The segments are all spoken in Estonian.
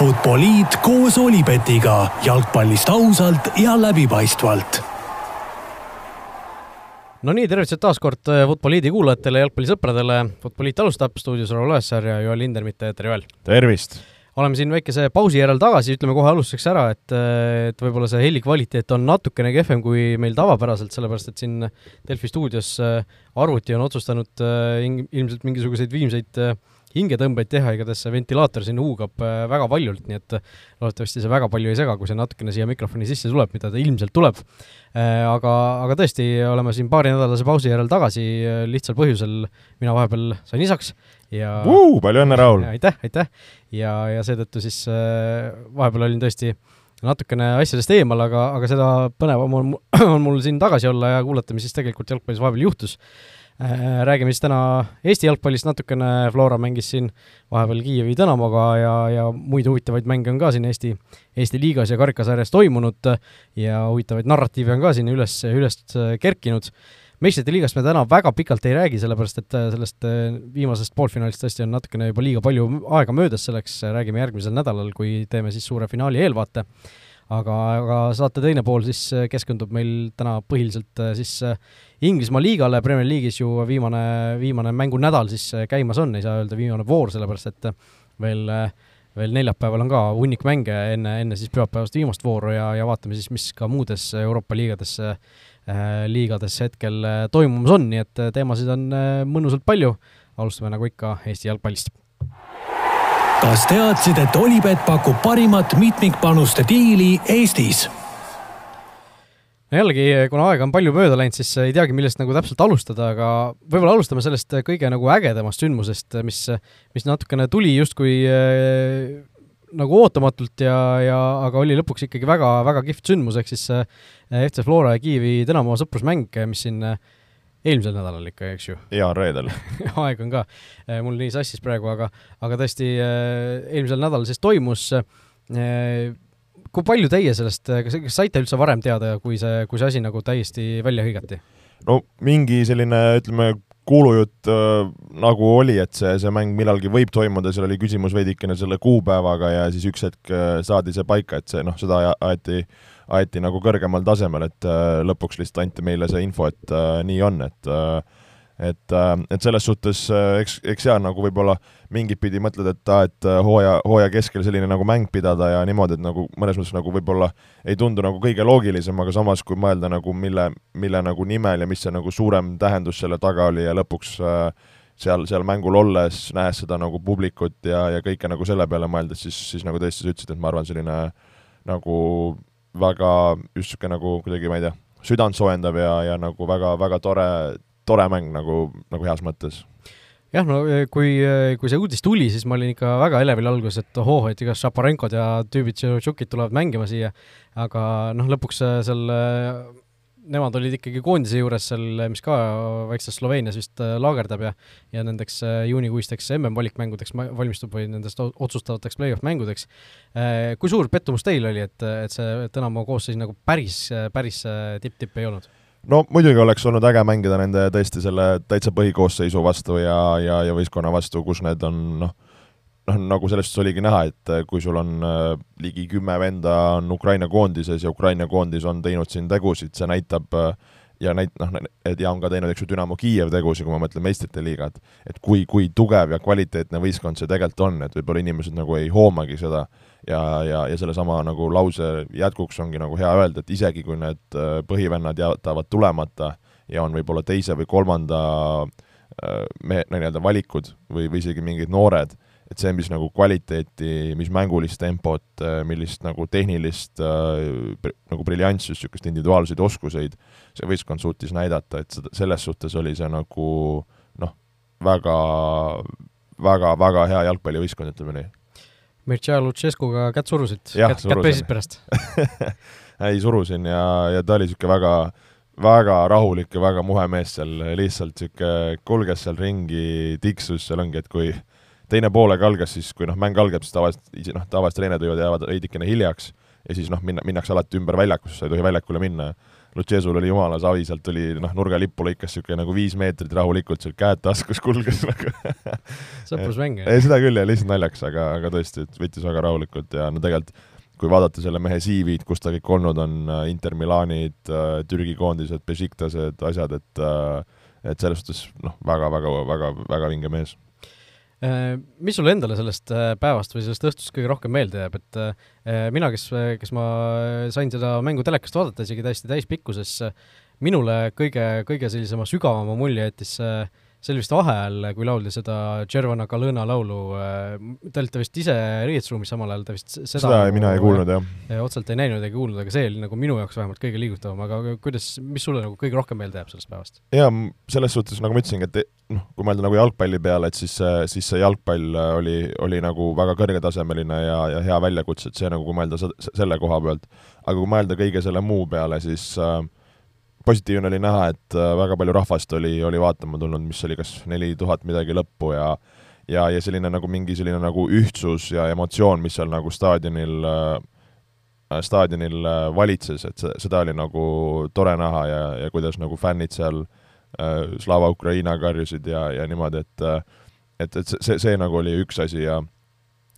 Futboliit koos Olipetiga jalgpallist ausalt ja läbipaistvalt. no nii, tervitused taas kord äh, Futboliidi kuulajatele, jalgpallisõpradele. Futboliit alustab, stuudios Raul Õessar ja Joel Lindermitt, tere Joel! tervist! oleme siin väikese pausi järel tagasi, ütleme kohe alustuseks ära, et, et võib-olla see heli kvaliteet on natukene kehvem kui meil tavapäraselt, sellepärast et siin Delfi stuudios äh, arvuti on otsustanud äh, ilmselt mingisuguseid viimseid hingetõmbeid teha, igatahes see ventilaator siin huugab äh, väga valjult, nii et äh, loodetavasti see väga palju ei sega, kui see natukene siia mikrofoni sisse tuleb, mida ta ilmselt tuleb. Äh, aga, aga tõesti, oleme siin paarinädalase pausi järel tagasi lihtsal põhjusel, mina vahepeal sain isaks ja Vuu, palju õnne, Raul! aitäh, aitäh! ja, ja seetõttu siis vahepeal olin tõesti natukene asjadest eemal, aga, aga seda põnevam on, on mul siin tagasi olla ja kuulata, mis siis tegelikult jalgpallis vahepeal juhtus räägime siis täna Eesti jalgpallist natukene, Flora mängis siin vahepeal Kiievi Dinamoga ja, ja muid huvitavaid mänge on ka siin Eesti, Eesti liigas ja karikasarjas toimunud ja huvitavaid narratiive on ka siin üles, üles kerkinud. meistrite liigast me täna väga pikalt ei räägi, sellepärast et sellest viimasest poolfinaalist tõesti on natukene juba liiga palju aega möödas, selleks räägime järgmisel nädalal, kui teeme siis suure finaali eelvaate aga, aga saate teine pool siis äh, keskendub meil täna põhiliselt äh, siis äh, Inglismaa liigale, Premier League'is ju viimane, viimane mängunädal siis käimas on, ei saa öelda viimane voor, sellepärast et veel veel neljapäeval on ka hunnik mänge enne, enne siis pühapäevast viimast vooru ja, ja vaatame siis, mis ka muudes Euroopa liigades liigades hetkel toimumas on, nii et teemasid on mõnusalt palju, alustame nagu ikka Eesti jalgpallist kas teadsid, et Olipet pakub parimat mitmikpanuste diili Eestis? no jällegi, kuna aega on palju mööda läinud, siis ei teagi, millest nagu täpselt alustada, aga võib-olla alustame sellest kõige nagu ägedamast sündmusest, mis, mis natukene tuli justkui äh, nagu ootamatult ja, ja aga oli lõpuks ikkagi väga, väga kihvt sündmus, ehk siis äh, FC Flora ja Kiievi Dinamo sõprusmäng, mis siin äh, eelmisel nädalal ikka, eks ju? jaa, reedel aeg on ka äh, mul nii sassis praegu, aga, aga tõesti äh, eelmisel nädalal siis toimus. Äh, kui palju teie sellest, kas, kas saite üldse varem teada, kui see, kui see asi nagu täiesti välja hõigati? no mingi selline, ütleme, kuulujutt äh, nagu oli, et see, see mäng millalgi võib toimuda, seal oli küsimus veidikene selle kuupäevaga ja siis üks hetk äh, saadi see paika, et see noh, seda aeti, aeti nagu kõrgemal tasemel, et äh, lõpuks lihtsalt anti meile see info, et äh, nii on, et äh, et, et selles suhtes eks, eks jaa, nagu võib-olla mingit pidi mõtled, et aa, et hooaja, hooaja keskel selline nagu mäng pidada ja niimoodi, et nagu mõnes mõttes nagu võib-olla ei tundu nagu kõige loogilisem, aga samas, kui mõelda nagu mille, mille nagu nimel ja mis see nagu suurem tähendus selle taga oli ja lõpuks äh, seal, seal mängul olles, nähes seda nagu publikut ja, ja kõike nagu selle peale mõeldes, siis, siis nagu tõesti sa ütlesid, et ma arvan, selline nagu väga just niisugune nagu kuidagi, ma ei tea, südantsoojendav ja, ja nagu väga, väga tore, tore mäng nagu, nagu heas mõttes. Jah, no eh, kui, eh, kui see uudis tuli, siis ma olin ikka väga elevil alguses, et ohoo, et igas Šaparenkod ja tüübid, Tšukid tulevad mängima siia, aga noh, lõpuks eh, seal nemad olid ikkagi koondise juures seal, mis ka väikses Sloveenias vist laagerdab ja ja nendeks juunikuisteks MM-valikmängudeks valmistub või nendest otsustavateks play-off mängudeks. Kui suur pettumus teil oli, et, et see Dynamo koosseis nagu päris, päris tipp-tipp ei olnud? no muidugi oleks olnud äge mängida nende tõesti selle täitsa põhikoosseisu vastu ja, ja, ja võistkonna vastu, kus need on noh, noh, nagu sellest oligi näha, et kui sul on äh, ligi kümme venda on Ukraina koondises ja Ukraina koondis on teinud siin tegusid, see näitab äh, ja näit-, noh, et ja on ka teinud, eks ju, Dünamo Kiiev tegusid, kui ma mõtlen meistrite liigat, et kui, kui tugev ja kvaliteetne võistkond see tegelikult on, et võib-olla inimesed nagu ei hoomagi seda ja, ja, ja sellesama nagu lause jätkuks ongi nagu hea öelda, et isegi kui need äh, põhivennad jätavad tulemata ja on võib-olla teise või kolmanda äh, me-, nii-öelda valikud või, või isegi mingid noored, et see, mis nagu kvaliteeti, mis mängulist tempot, äh, millist nagu tehnilist äh, nagu briljantsust, niisugust individuaalseid oskuseid see võistkond suutis näidata, et seda, selles suhtes oli see nagu noh, väga, väga, väga hea jalgpallivõistkond, ütleme nii. Mircea Lutšeskuga kätt surusid? kätt, kätt pesid pärast ei, surusin ja, ja ta oli niisugune väga väga rahulik ja väga muhe mees seal, lihtsalt niisugune kulges seal ringi, tiksus, seal ongi, et kui teine poolega algas, siis kui noh, mäng algab, siis tavaliselt, noh, tavaliselt treenerid jäävad veidikene hiljaks ja siis noh, minna, minnakse alati ümber väljakusse, sa ei tohi väljakule minna. Lucesul oli jumala savi, sealt tuli noh, nurgalippu lõikas niisugune nagu viis meetrit rahulikult, seal käed taskus kulges nagu sõprusmäng. ei, seda küll, jah, lihtsalt naljaks, aga, aga tõesti, et võttis väga rahulikult ja no tegelikult kui vaadata selle mehe CV-d, kus ta kõik olnud on, Inter Milanid, Türgi koondised, Besiktased, asjad, et et selles suhtes noh, väga-väga, väga, väga vinge mees mis sulle endale sellest päevast või sellest õhtust kõige rohkem meelde jääb, et mina, kes, kes ma sain seda mängu telekast vaadata isegi täiesti täispikkuses, minule kõige, kõige sellisema sügavama mulje jättis see see oli vist vaheajal, kui lauldi seda Tšervona Kalõna laulu, te olite vist ise riietusruumis samal ajal, te vist seda seda nagu, mina ei kuulnud, jah. otseselt ei näinud ega kuulnud, aga see oli nagu minu jaoks vähemalt kõige liigutavam, aga kuidas, mis sulle nagu kõige rohkem meelde jääb sellest päevast? jaa, selles suhtes, nagu ma ütlesingi, et noh, kui mõelda nagu jalgpalli peale, et siis, siis see jalgpall oli, oli nagu väga kõrgetasemeline ja, ja hea väljakutse, et see nagu, kui mõelda selle koha pealt, aga kui mõelda kõige selle muu peale, siis äh, positiivne oli näha, et äh, väga palju rahvast oli, oli vaatama tulnud, mis oli kas neli tuhat midagi lõppu ja ja, ja selline nagu mingi selline nagu ühtsus ja emotsioon, mis seal nagu staadionil äh, staadionil äh, valitses, et see, seda oli nagu tore näha ja, ja kuidas nagu fännid seal äh, Slava Ukraina karjusid ja, ja niimoodi, et et, et see, see nagu oli üks asi ja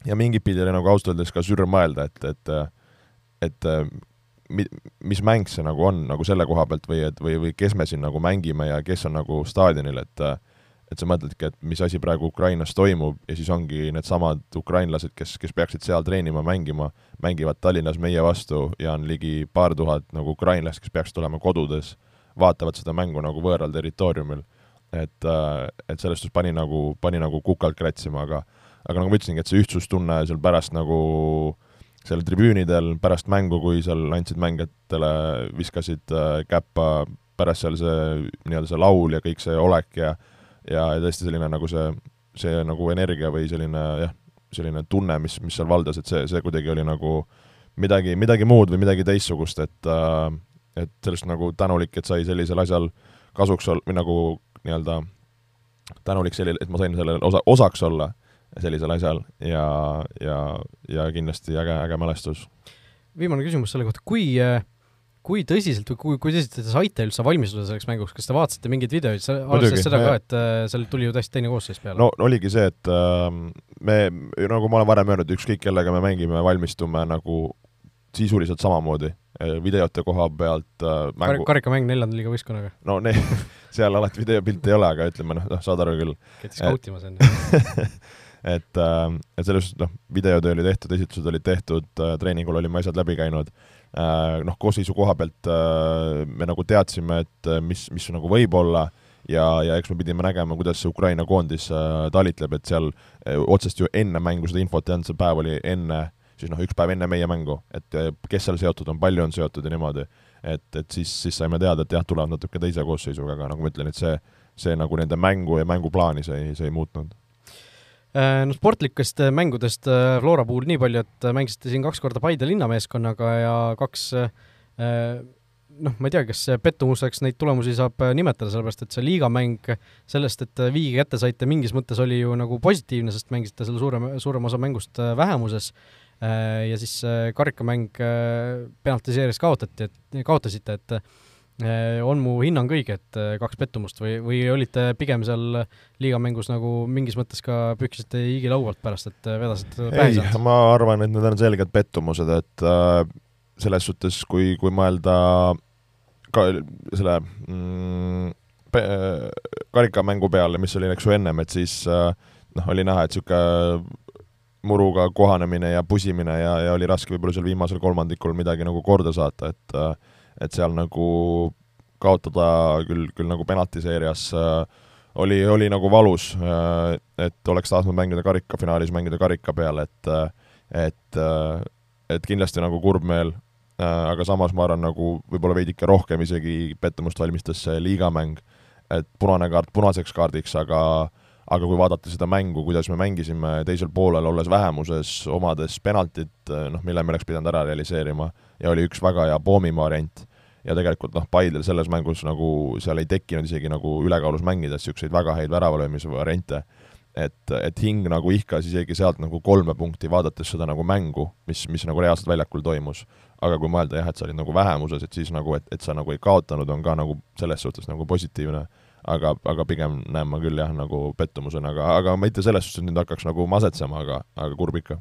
ja mingit pidi oli nagu ausalt öeldes ka sürr mõelda, et, et et mi-, mis mäng see nagu on nagu selle koha pealt või et või, või kes me siin nagu mängime ja kes on nagu staadionil, et et sa mõtledki, et mis asi praegu Ukrainas toimub ja siis ongi needsamad ukrainlased, kes, kes peaksid seal treenima, mängima, mängivad Tallinnas meie vastu ja on ligi paar tuhat nagu ukrainlast, kes peaksid olema kodudes, vaatavad seda mängu nagu võõral territooriumil. et, et selles suhtes pani nagu, pani nagu kukalt kratsima, aga aga nagu ma ütlesingi, et see ühtsustunne seal pärast nagu seal tribüünidel pärast mängu, kui seal andsid mängijatele, viskasid äh, käppa, pärast seal see nii-öelda see laul ja kõik see olek ja ja tõesti selline nagu see, see nagu energia või selline jah, selline tunne, mis, mis seal valdas, et see, see kuidagi oli nagu midagi, midagi muud või midagi teistsugust, et äh, et sellest nagu tänulik, et sai sellisel asjal kasuks ol-, või nagu nii-öelda tänulik sellele, et ma sain sellel osa, osaks olla sellisel asjal ja, ja, ja kindlasti äge, äge mälestus. viimane küsimus selle kohta, kui kui tõsiselt või kui, kui tõsiselt te saite üldse valmistuda selleks mänguks, kas te vaatasite mingeid videoid, arvestades seda ka, et äh, seal tuli ju täiesti teine koosseis peale? no oligi see, et äh, me, nagu ma olen varem öelnud, ükskõik kellega me mängime, valmistume nagu sisuliselt samamoodi, äh, videote koha pealt äh, mängu Kar karikamäng neljanda liiga võistkonnaga? no ne-, seal alati videopilti ei ole, aga ütleme noh, noh, saad aru küll. käid skautimas, on ju et, äh, et selles suhtes noh, videotöö oli tehtud, esitused olid tehtud, äh, treeningul olime asjad läbi käinud, äh, noh, koosseisu koha pealt me nagu teadsime, et mis, mis nagu võib olla ja, ja eks me pidime nägema, kuidas see Ukraina koondis talitleb, et seal otsest ju enne mängu seda infot ei olnud, see päev oli enne, siis noh, üks päev enne meie mängu, et kes seal seotud on, palju on seotud ja niimoodi. et, et siis, siis saime teada, et jah, tulevad natuke teise koosseisuga, aga nagu ma ütlen, et see, see nagu nende mängu ja mänguplaani see ei, see ei muutnud no sportlikest äh, mängudest äh, Flora puhul nii palju, et mängisite siin kaks korda Paide linnameeskonnaga ja kaks noh, ma ei tea, kas pettumuseks neid tulemusi saab nimetada, sellepärast et see liigamäng sellest, et viigi kätte saite, mingis mõttes oli ju nagu positiivne, sest mängisite selle suurem, suurema osa mängust vähemuses. Ja siis karikamäng penaltiseeris kaotati, et kaotasite, et Äh, on mu hinnang õige, et äh, kaks pettumust või, või olite pigem seal liigamängus nagu mingis mõttes ka püksite higi laualt pärast, et äh, vedasite pähe sealt? ma arvan, et need on selged pettumused, et äh, selles suhtes, kui, kui mõelda ka selle mm, pe, karikamängu peale, mis oli, eks ju, ennem, et siis äh, noh, oli näha, et niisugune muruga kohanemine ja pusimine ja, ja oli raske võib-olla seal viimasel kolmandikul midagi nagu korda saata, et äh, et seal nagu kaotada küll, küll nagu penaltiseerias äh, oli, oli nagu valus äh,, et oleks tahtnud mängida karikafinaalis, mängida karika peal, et äh, et, äh, et kindlasti nagu kurb meel äh,, aga samas ma arvan, nagu võib-olla veidike rohkem isegi pettumust valmistas see liigamäng, et punane kaart punaseks kaardiks, aga aga kui vaadata seda mängu, kuidas me mängisime teisel poolel, olles vähemuses, omades penaltit, noh, mille me oleks pidanud ära realiseerima, ja oli üks väga hea Poomimaa variant, ja tegelikult noh, Paidel selles mängus nagu seal ei tekkinud isegi nagu ülekaalus mängides niisuguseid väga häid väravalöömise variante, et, et hing nagu ihkas isegi sealt nagu kolme punkti, vaadates seda nagu mängu, mis, mis nagu reaalselt väljakul toimus. aga kui mõelda jah, et sa olid nagu vähemuses, et siis nagu, et, et sa nagu ei kaotanud, on ka nagu selles suhtes nagu positiivne. aga, aga pigem näen ma küll jah, nagu pettumusena, aga, aga mitte selles suhtes, et nüüd hakkaks nagu masetsema, aga, aga kurb ikka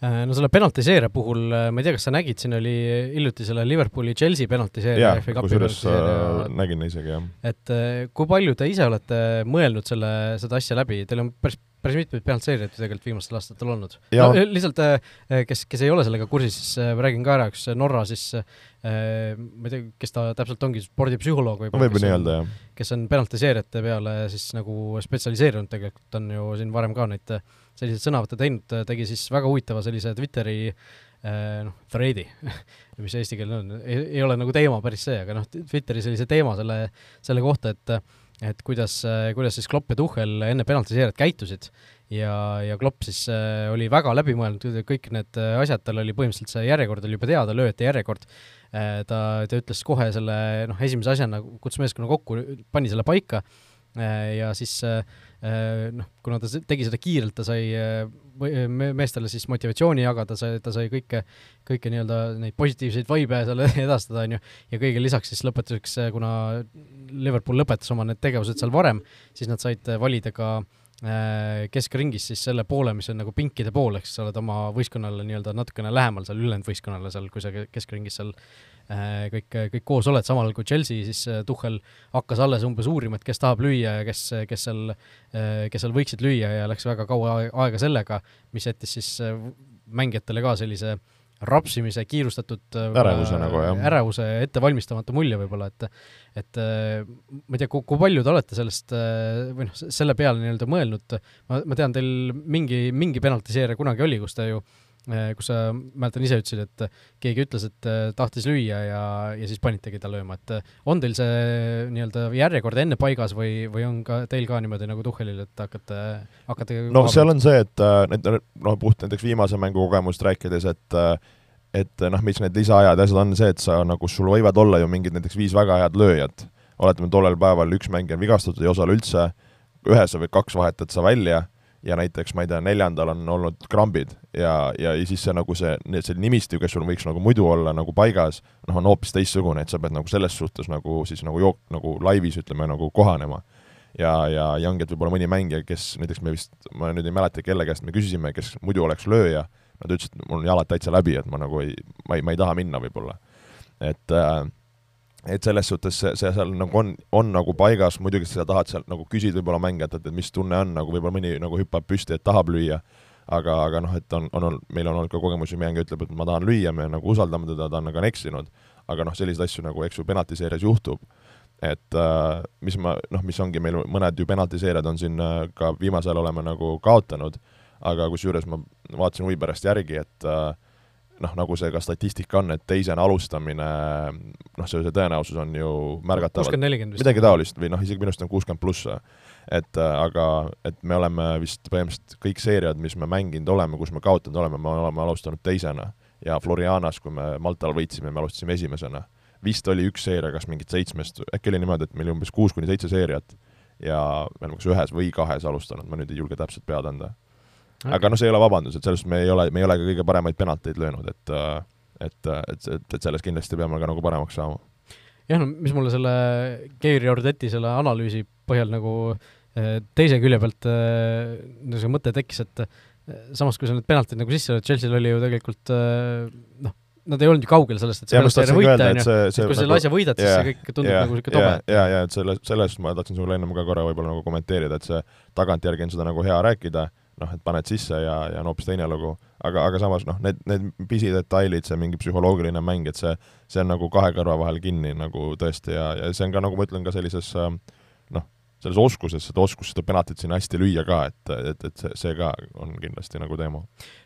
no selle penaltiseeria puhul, äh, ma ei tea, kas sa nägid, siin oli hiljuti selle Liverpooli Chelsea penaltiseeria kusjuures äh, nägin isegi, jah. et kui palju te ise olete mõelnud selle, seda asja läbi, teil on päris päris mitmeid penaltiseerijaid tegelikult viimastel aastatel olnud. no lihtsalt, kes, kes ei ole sellega kursis, siis räägin ka ära, üks Norra siis ma ei tea, kes ta täpselt ongi, spordipsühholoog võib-olla no,, võib nii öelda, jah. kes on penaltiseerijate peale siis nagu spetsialiseerunud tegelikult, on ju siin varem ka neid selliseid sõnavõtte teinud, tegi siis väga huvitava sellise Twitteri eh, noh, thread'i mis eesti keelne on, ei ole nagu teema päris see, aga noh, Twitteri sellise teema selle, selle kohta, et et kuidas, kuidas siis Klopp ja Tuhhel enne penaltiseerijat käitusid. Ja, ja Klopp siis äh, oli väga läbimõelnud, kõik need asjad, tal oli põhimõtteliselt see järjekord oli juba teada, lööjate järjekord. Äh,, ta, ta ütles kohe selle noh, esimese asjana, kutsus meeskonna kokku, pani selle paika. Äh, ja siis äh, Äh, noh, kuna ta tegi seda kiirelt, ta sai äh, meestele siis motivatsiooni jagada, ta sai kõike, kõike nii-öelda neid positiivseid vibe seal edastada, on ju, ja kõige lisaks siis lõpetuseks, äh, kuna Liverpool lõpetas oma need tegevused seal varem, siis nad said valida ka keskringis siis selle poole, mis on nagu pinkide pool, ehk siis sa oled oma võistkonnale nii-öelda natukene lähemal seal ülejäänud võistkonnale seal, kui sa keskringis seal Äh, kõik, kõik koos oled, samal ajal kui Chelsea, siis äh, Tuhhel hakkas alles umbes uurima, et kes tahab lüüa ja kes, kes seal, äh, kes seal võiksid lüüa ja läks väga kaua aega sellega, mis jättis siis mängijatele ka sellise rapsimise, kiirustatud ärevuse nagu, jah. ärevuse, ettevalmistamata mulje võib-olla, et et ma ei tea, kui palju te olete sellest või noh, selle peale nii-öelda mõelnud, ma, ma tean, teil mingi, mingi penaltiseeria kunagi oli, kus te ju äh, Äh, kus sa, mäletan ise ütlesid, et keegi ütles, et äh, tahtis lüüa ja, ja siis panitegi ta lööma, et on teil see nii-öelda järjekord enne paigas või, või on ka teil ka niimoodi nagu Tuhhelil, et hakkate, hakkate no seal on see, et need noh, puht näiteks viimase mängu kogemust rääkides, et et noh, mis need lisaajad ja asjad on see, et sa nagu, sul võivad olla ju mingid näiteks viis väga head lööjat, oletame, tollel päeval üks mängija on vigastatud, ei osale üldse, ühes või kaks vahetad sa välja ja näiteks ma ei tea, neljandal on olnud krambid ja, ja, ja siis see nagu see, see nimistu, kes sul võiks nagu muidu olla nagu paigas, noh, on hoopis teistsugune, et sa pead nagu selles suhtes nagu siis nagu jook-, nagu laivis ütleme, nagu kohanema. ja, ja, et võib-olla mõni mängija, kes näiteks me vist, ma nüüd ei mäleta, kelle käest me küsisime, kes muidu oleks lööja, nad ütlesid, et mul on jalad täitsa läbi, et ma nagu ei, ma ei, ma ei taha minna võib-olla. et äh, et selles suhtes see, see seal nagu on, on nagu paigas, muidugi sa tahad sealt nagu küsida võib-olla mängijatelt, et mis tunne on, nagu võib-olla mõni nagu hüppab püsti, et tahab lüüa, aga, aga noh, et on, on, on, meil on olnud ka kogemusi, mängija ütleb, et ma tahan lüüa, me nagu usaldame teda, ta on nagu eksinud, aga noh, selliseid asju nagu, eks ju, penaltiseerias juhtub, et äh, mis ma, noh, mis ongi meil mõned ju penaltiseerijad on siin äh, ka viimasel oleme nagu kaotanud, aga kusjuures ma vaatasin huvi pärast järgi, et äh, noh, nagu see ka statistika on, et teisena alustamine, noh, see, see tõenäosus on ju märgatavalt midagi taolist või noh, isegi minu arust on kuuskümmend pluss. et äh, aga, et me oleme vist põhimõtteliselt kõik seeriad, mis me mänginud oleme, kus me kaotanud oleme, me oleme alustanud teisena. ja Florianas, kui me Maltal võitsime, me alustasime esimesena. vist oli üks seeria, kas mingit seitsmest, äkki oli niimoodi, et meil oli umbes kuus kuni seitse seeriat ja me oleme kas ühes või kahes alustanud, ma nüüd ei julge täpselt pead anda okay.. aga noh, see ei ole vabandus, et selles suhtes me ei ole, me ei ole ka kõige paremaid penalteid löönud, et et, et, et, et selles kindlasti peame ka nagu paremaks saama. jah, no mis mulle selle Geiri Ordeti selle analüüsi põhjal nagu eh, teise külje pealt eh, niisugune mõte tekkis, et eh, samas, kui sa need penaltid nagu sisse lööd, Chelsea'l oli ju tegelikult noh, nad ei olnud ju kaugel sellest, et see penalti võita, on ju, et kui sa selle nagu asja võidad, siis yeah, see kõik tundub yeah, nagu niisugune tobe. jaa, jaa, et selle, sellest ma tahtsin sulle ennem ka korra võib-olla nagu kommenteerida, et see tagantjärgi on seda nagu hea rääkida, noh, et paned sisse ja, ja on hoopis teine lugu. aga, aga samas noh, need, need pisidetailid, see mingi psühholoogiline mäng, et see, see on nagu kahe kõrva vahel kinni nagu tõesti ja, ja see on ka, nagu ma ütlen, ka sellises noh, selles oskuses, seda oskust seda penaltit sinna hästi lüüa ka, et, et, et see, see ka on kindlasti nagu teema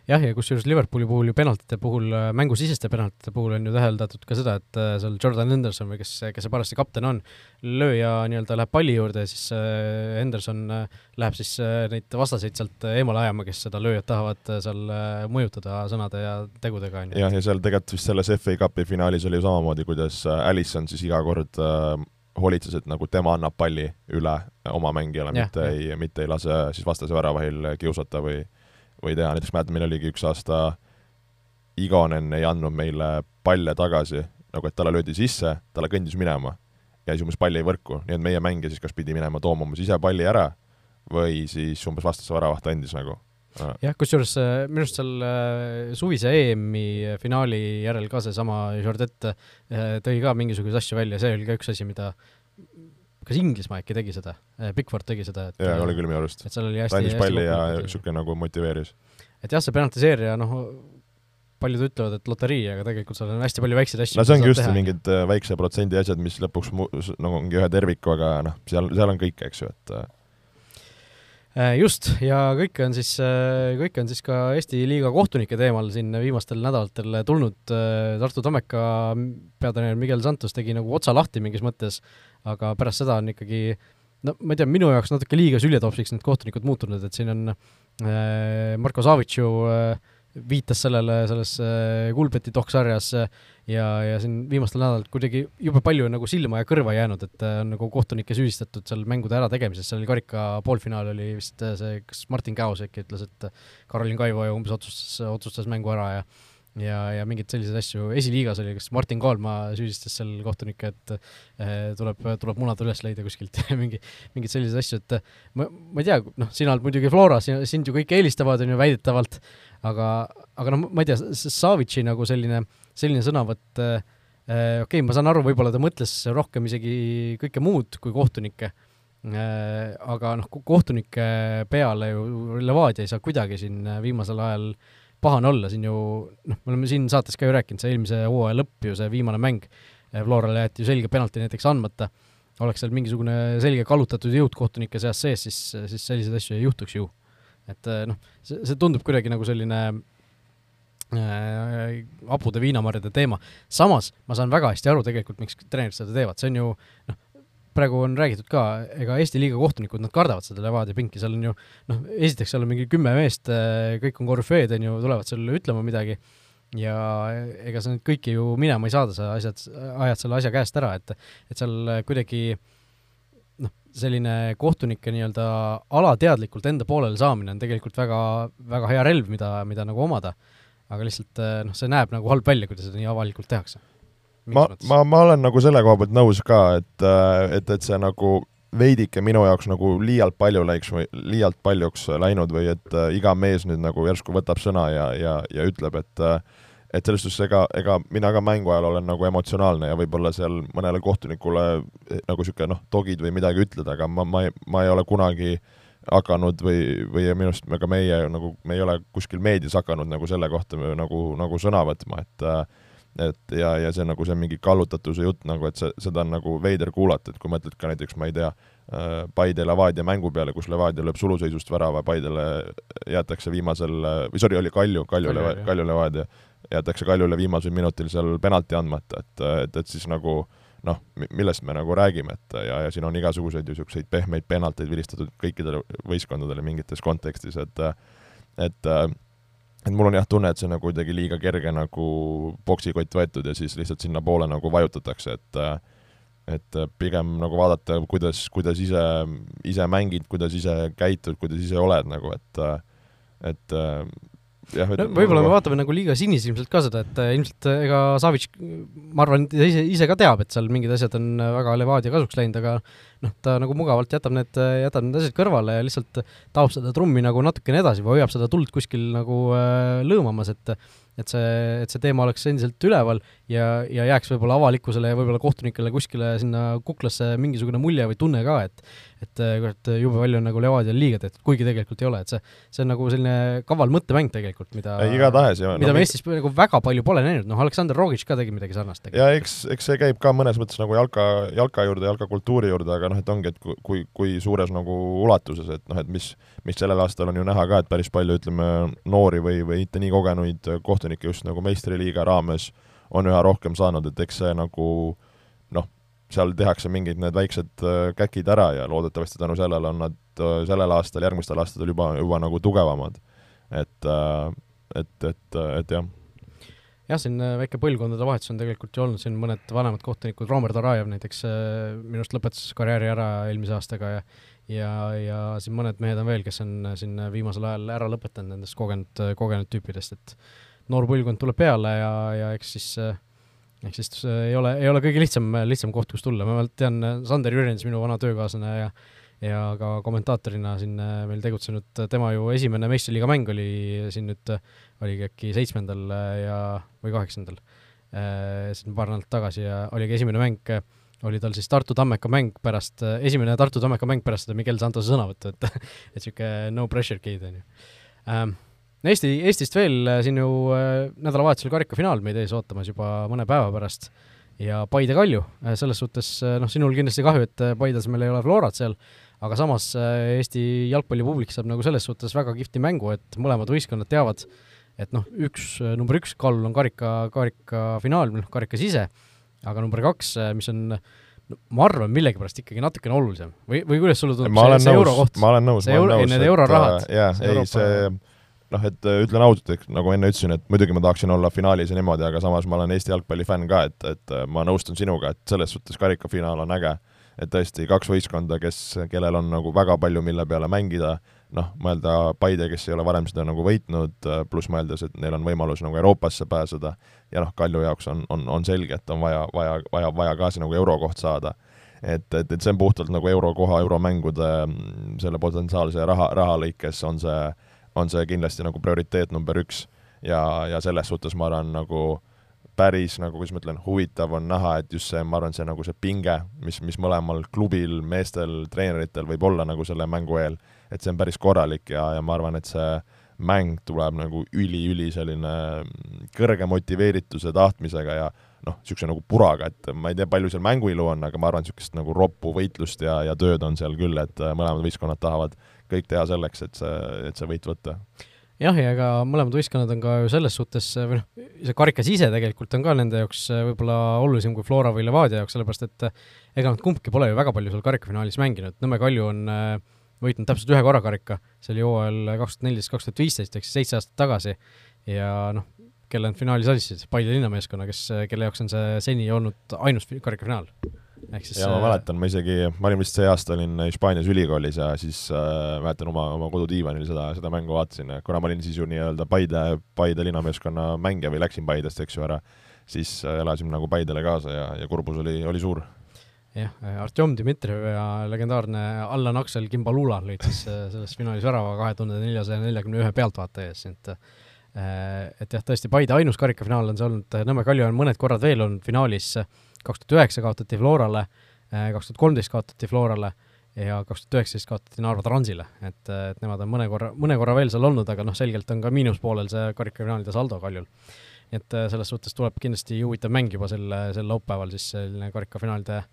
jah, ja kusjuures Liverpooli puhul ju penaltite puhul, äh, mängusiseste penaltite puhul on ju täheldatud ka seda, et äh, seal Jordan Henderson või kes, kes see parajasti kapten on, lööja nii-öelda läheb palli juurde ja siis äh, Henderson läheb siis neid vastaseid sealt eemale ajama, kes seda lööjat tahavad seal mõjutada sõnade ja tegudega, on ju. jah, ja seal tegelikult vist selles FA Cupi finaalis oli ju samamoodi, kuidas Alisson siis iga kord hoolitses, et nagu tema annab palli üle oma mängijale, mitte ja. ei, mitte ei lase siis vastase väravahil kiusata või või teha, näiteks mäletan, meil oligi üks aasta Igonen ei andnud meile palle tagasi, nagu et talle löödi sisse, talle kõndis minema ja siis umbes pall jäi võrku, nii et meie mängija siis kas pidi minema tooma umbes ise palli ära või siis umbes vastase väravaht andis nagu jah, kusjuures äh, minu arust seal äh, suvise EM-i finaali järel ka seesama Jordet äh, tõi ka mingisuguseid asju välja, see oli ka üks asi, mida kas Inglismaa äkki tegi seda, Bigford tegi seda, et jaa, oli küll minu arust. et seal oli hästi ta andis palli ja niisugune nagu motiveeris. et jah, see penaltiseerija, noh, paljud ütlevad, et loterii, aga tegelikult seal on hästi palju väikseid asju. no see ongi just teha. mingid väikse protsendi asjad, mis lõpuks mu-, nagu ongi ühe terviku, aga noh, seal, seal on kõik, eks ju, et Äh, just, ja kõike on siis, äh, kõike on siis ka Eesti liiga kohtunike teemal siin viimastel nädalatel tulnud, äh, Tartu Tammeka peatreener Miguel Santos tegi nagu otsa lahti mingis mõttes, aga pärast seda on ikkagi no ma ei tea, minu jaoks natuke liiga süljetopsiks need kohtunikud muutunud, et siin on Marko Savitš ju viitas sellele selles Kuulbeti doksarjas ja, ja siin viimastel nädalatel kuidagi jube palju nagu silma ja kõrva jäänud, et äh, on nagu kohtunikke süüdistatud seal mängude ärategemises, seal oli karika poolfinaal oli vist äh, see, kas Martin Käos äkki ütles, et Karolin Kaivo umbes otsustas, otsustas mängu ära ja ja, ja mingeid selliseid asju, esiliigas oli, kas Martin Kaalma süüdistas seal kohtunikke, et tuleb, tuleb munad üles leida kuskilt mingi, mingeid selliseid asju, et ma, ma ei tea, noh, sina oled muidugi Floras, sind ju kõik eelistavad, on ju, väidetavalt, aga, aga noh, ma ei tea, Savitši nagu selline äh, selline sõnavõtt äh,, okei okay,, ma saan aru, võib-olla ta mõtles rohkem isegi kõike muud kui kohtunikke äh,, aga noh, kohtunike peale ju Levadia ei saa kuidagi siin viimasel ajal pahane olla, siin ju noh, me oleme siin saates ka ju rääkinud, see eelmise hooaja lõpp ju, see viimane mäng, Florale jäeti ju selge penalti näiteks andmata, oleks seal mingisugune selge kallutatud jõud kohtunike seas sees, siis, siis selliseid asju ei juhtuks ju. Et noh, see, see tundub kuidagi nagu selline Äh, hapude viinamarjade teema. samas ma saan väga hästi aru tegelikult, miks treenerid seda teevad, see on ju noh, praegu on räägitud ka, ega Eesti liiga kohtunikud, nad kardavad seda Levadia pinki, seal on ju noh, esiteks seal on mingi kümme meest, äh, kõik on korüfeed, on ju, tulevad sulle ütlema midagi. Ja ega sa nüüd kõiki ju minema ei saada, sa asjad, ajad selle asja käest ära, et et seal kuidagi noh, selline kohtunike nii-öelda alateadlikult enda poolele saamine on tegelikult väga, väga hea relv, mida, mida nagu omada aga lihtsalt eh, noh, see näeb nagu halb välja, kui seda nii avalikult tehakse. ma, ma, ma olen nagu selle koha pealt nõus ka, et, eh, et, et see nagu veidike minu jaoks nagu liialt palju läiks või liialt paljuks läinud või et äh, iga mees nüüd nagu järsku võtab sõna ja, ja, ja ütleb, et äh, et selles suhtes ega, ega mina ka mängu ajal olen nagu emotsionaalne ja võib-olla seal mõnele kohtunikule nagu niisugune noh, dogid või midagi ütled, aga ma, ma ei, ma ei ole kunagi hakanud või, või minu arust me ka meie nagu, me ei ole kuskil meedias hakanud nagu selle kohta nagu, nagu sõna võtma, et et ja, ja see nagu see mingi kallutatuse jutt nagu, et see, seda on nagu veider kuulata, et kui mõtled ka näiteks, ma ei tea, Paide Levadia mängu peale, kus Levadia lööb suluseisust värava, Paidele jäetakse viimasel, või sorry, oli Kalju, Kalju, Kalju, Kalju Levadia, jäetakse Kaljule viimasel minutil seal penalti andmata, et, et, et siis nagu noh, millest me nagu räägime, et ja, ja siin on igasuguseid ju niisuguseid pehmeid penalteid vilistatud kõikidele võistkondadele mingites kontekstis, et et et mul on jah tunne, et see on nagu kuidagi liiga kerge nagu poksikott võetud ja siis lihtsalt sinnapoole nagu vajutatakse, et et pigem nagu vaadata, kuidas, kuidas ise, ise mängid, kuidas ise käitud, kuidas ise oled nagu, et et jah, no võib-olla me vaatame nagu liiga sinisilmselt ka seda, et äh, ilmselt äh, ega Savitš, ma arvan, ise, ise ka teab, et seal mingid asjad on äh, väga Levadia kasuks läinud, aga noh, ta nagu mugavalt jätab need, jätab need asjad kõrvale ja lihtsalt taob seda trummi nagu natukene edasi või hoiab seda tuld kuskil nagu lõõmamas, et et see, et see teema oleks endiselt üleval ja, ja jääks võib-olla avalikkusele ja võib-olla kohtunikele kuskile sinna kuklasse mingisugune mulje või tunne ka, et et äh, kurat, jube palju on nagu Levadial liiga tehtud, kuigi tegelikult ei ole, et see, see on nagu selline kaval mõttemäng tegelikult, mida igatahes ja mida no, me Eestis nagu väga palju pole näinud, noh, Aleksandr Rogic ka tegi midagi sarnast. ja eks, eks see käib ka mõnes mõttes nagu jalka, jalka juurde, jalkakultuuri juurde, aga noh, et ongi, et kui, kui suures nagu ulatuses, et noh, et mis, mis sellel aastal on ju näha ka, et päris palju, ütleme, noori või, või mitte nii kogenuid kohtunikke just nagu meistriliiga raames on üha rohkem saanud, et eks see nagu noh, seal tehakse mingid need väiksed äh, käkid ära ja loodetavasti tänu sellele on nad äh, sellel aastal, järgmistel aastatel juba, juba nagu tugevamad. et, äh, et, et, et jah jah, siin väike põlvkondade vahetus on tegelikult ju olnud, siin mõned vanemad kohtunikud, Romer Tarajev näiteks minu arust lõpetas karjääri ära eelmise aastaga ja ja, ja siin mõned mehed on veel, kes on äh, siin viimasel ajal ära lõpetanud nendest kogenud, kogenud tüüpidest, et noor põlvkond tuleb peale ja, ja eks siis ehk siis ei ole, ei ole kõige lihtsam, lihtsam koht, kus tulla, ma tean, Sander Jürjens, minu vana töökaaslane ja ja ka kommentaatorina siin äh, meil tegutsenud, äh, tema ju esimene meistriliiga mäng oli siin nüüd, äh, oligi äkki seitsmendal ja, või kaheksandal, siin paar nädalat tagasi ja oligi esimene mäng, oli tal siis Tartu Tammeka mäng pärast, esimene Tartu Tammeka mäng pärast seda Miguel Santose sõnavõttu, et et niisugune no pressure kid, on ju ähm,. Eesti, Eestist veel siin ju nädalavahetusel karikafinaal meid ees ootamas juba mõne päeva pärast ja Paide Kalju, selles suhtes noh, sinul kindlasti kahju, et Paides meil ei ole Florat seal, aga samas äh, Eesti jalgpallipublik saab nagu selles suhtes väga kihvti mängu, et mõlemad võistkonnad teavad, et noh, üks, äh, number üks kaalul on karika, karikafinaal, noh, karikas ise, aga number kaks, äh, mis on no, ma arvan, millegipärast ikkagi natukene olulisem või, või kuidas sulle tundub see, see eurokoht? ma olen nõus, ma olen nõus. Need eurorahad. jaa, ei see noh, et ütlen ausalt, et nagu enne ütlesin, et muidugi ma tahaksin olla finaalis ja niimoodi, aga samas ma olen Eesti jalgpalli fänn ka, et, et ma nõustun sinuga, et selles suhtes karikafinaal on äge et tõesti kaks võistkonda, kes, kellel on nagu väga palju, mille peale mängida, noh, mõelda Paide, kes ei ole varem seda nagu võitnud, pluss mõeldes, et neil on võimalus nagu Euroopasse pääseda ja noh, Kalju jaoks on, on, on selge, et on vaja, vaja, vaja, vaja ka see nagu eurokoht saada. et, et, et see on puhtalt nagu eurokoha, euromängude selle potentsiaalse raha, raha lõikes on see, on see kindlasti nagu prioriteet number üks ja, ja selles suhtes ma arvan, nagu äh, päris nagu, kuidas ma ütlen, huvitav on näha, et just see, ma arvan, see nagu see pinge, mis, mis mõlemal klubil, meestel, treeneritel võib olla nagu selle mängu eel, et see on päris korralik ja, ja ma arvan, et see mäng tuleb nagu üli-üli selline kõrge motiveerituse, tahtmisega ja noh, niisuguse nagu puraga, et ma ei tea, palju seal mänguilu on, aga ma arvan, niisugust nagu roppu võitlust ja, ja tööd on seal küll, et mõlemad võistkonnad tahavad kõik teha selleks, et see, et see võit võtta jah, ja ega mõlemad võistkonnad on ka ju selles suhtes, või noh, see karikas ise tegelikult on ka nende jaoks äh, võib-olla olulisem kui Flora või Levadia jaoks, sellepärast et äh, ega nad kumbki pole ju väga palju seal karikafinaalis mänginud, Nõmme Kalju on äh, võitnud täpselt ühe korra karika, see oli hooajal kaks tuhat neliteist, kaks tuhat viisteist, ehk siis seitse aastat tagasi, ja noh, kelle nad finaalis andsid, Paide linnameeskonna, kes, kelle jaoks on see seni olnud ainus karikafinaal ehk siis ja ma mäletan, ma isegi, ma olin vist see aasta olin Hispaanias ülikoolis ja siis äh, mäletan oma, oma kodudiivanil seda, seda mängu vaatasin, kuna ma olin siis ju nii-öelda Paide, Paide linnameeskonna mängija või läksin Paidest, eks ju, ära, siis äh, elasime nagu Paidele kaasa ja, ja kurbus oli, oli suur. jah, Artjom Dmitrijev ja legendaarne Allan Aksel Kimbalula lõid siis äh, selles finaalis värava kahe tuhande neljasaja neljakümne ühe pealtvaataja ees, et äh, et jah, tõesti Paide ainus karikafinaal on see olnud, Nõmme Kalju on mõned korrad veel olnud finaalis äh, kaks tuhat üheksa kaotati Florale, äh, kaks tuhat kolmteist kaotati Florale ja kaks tuhat üheksateist kaotati Narva Transile, et, et nemad on mõne korra, mõne korra veel seal olnud, aga noh, selgelt on ka miinuspoolel see karikafinaalide saldo Kaljul. nii et äh, selles suhtes tuleb kindlasti huvitav mäng juba sel, sel laupäeval siis selline karikafinaalide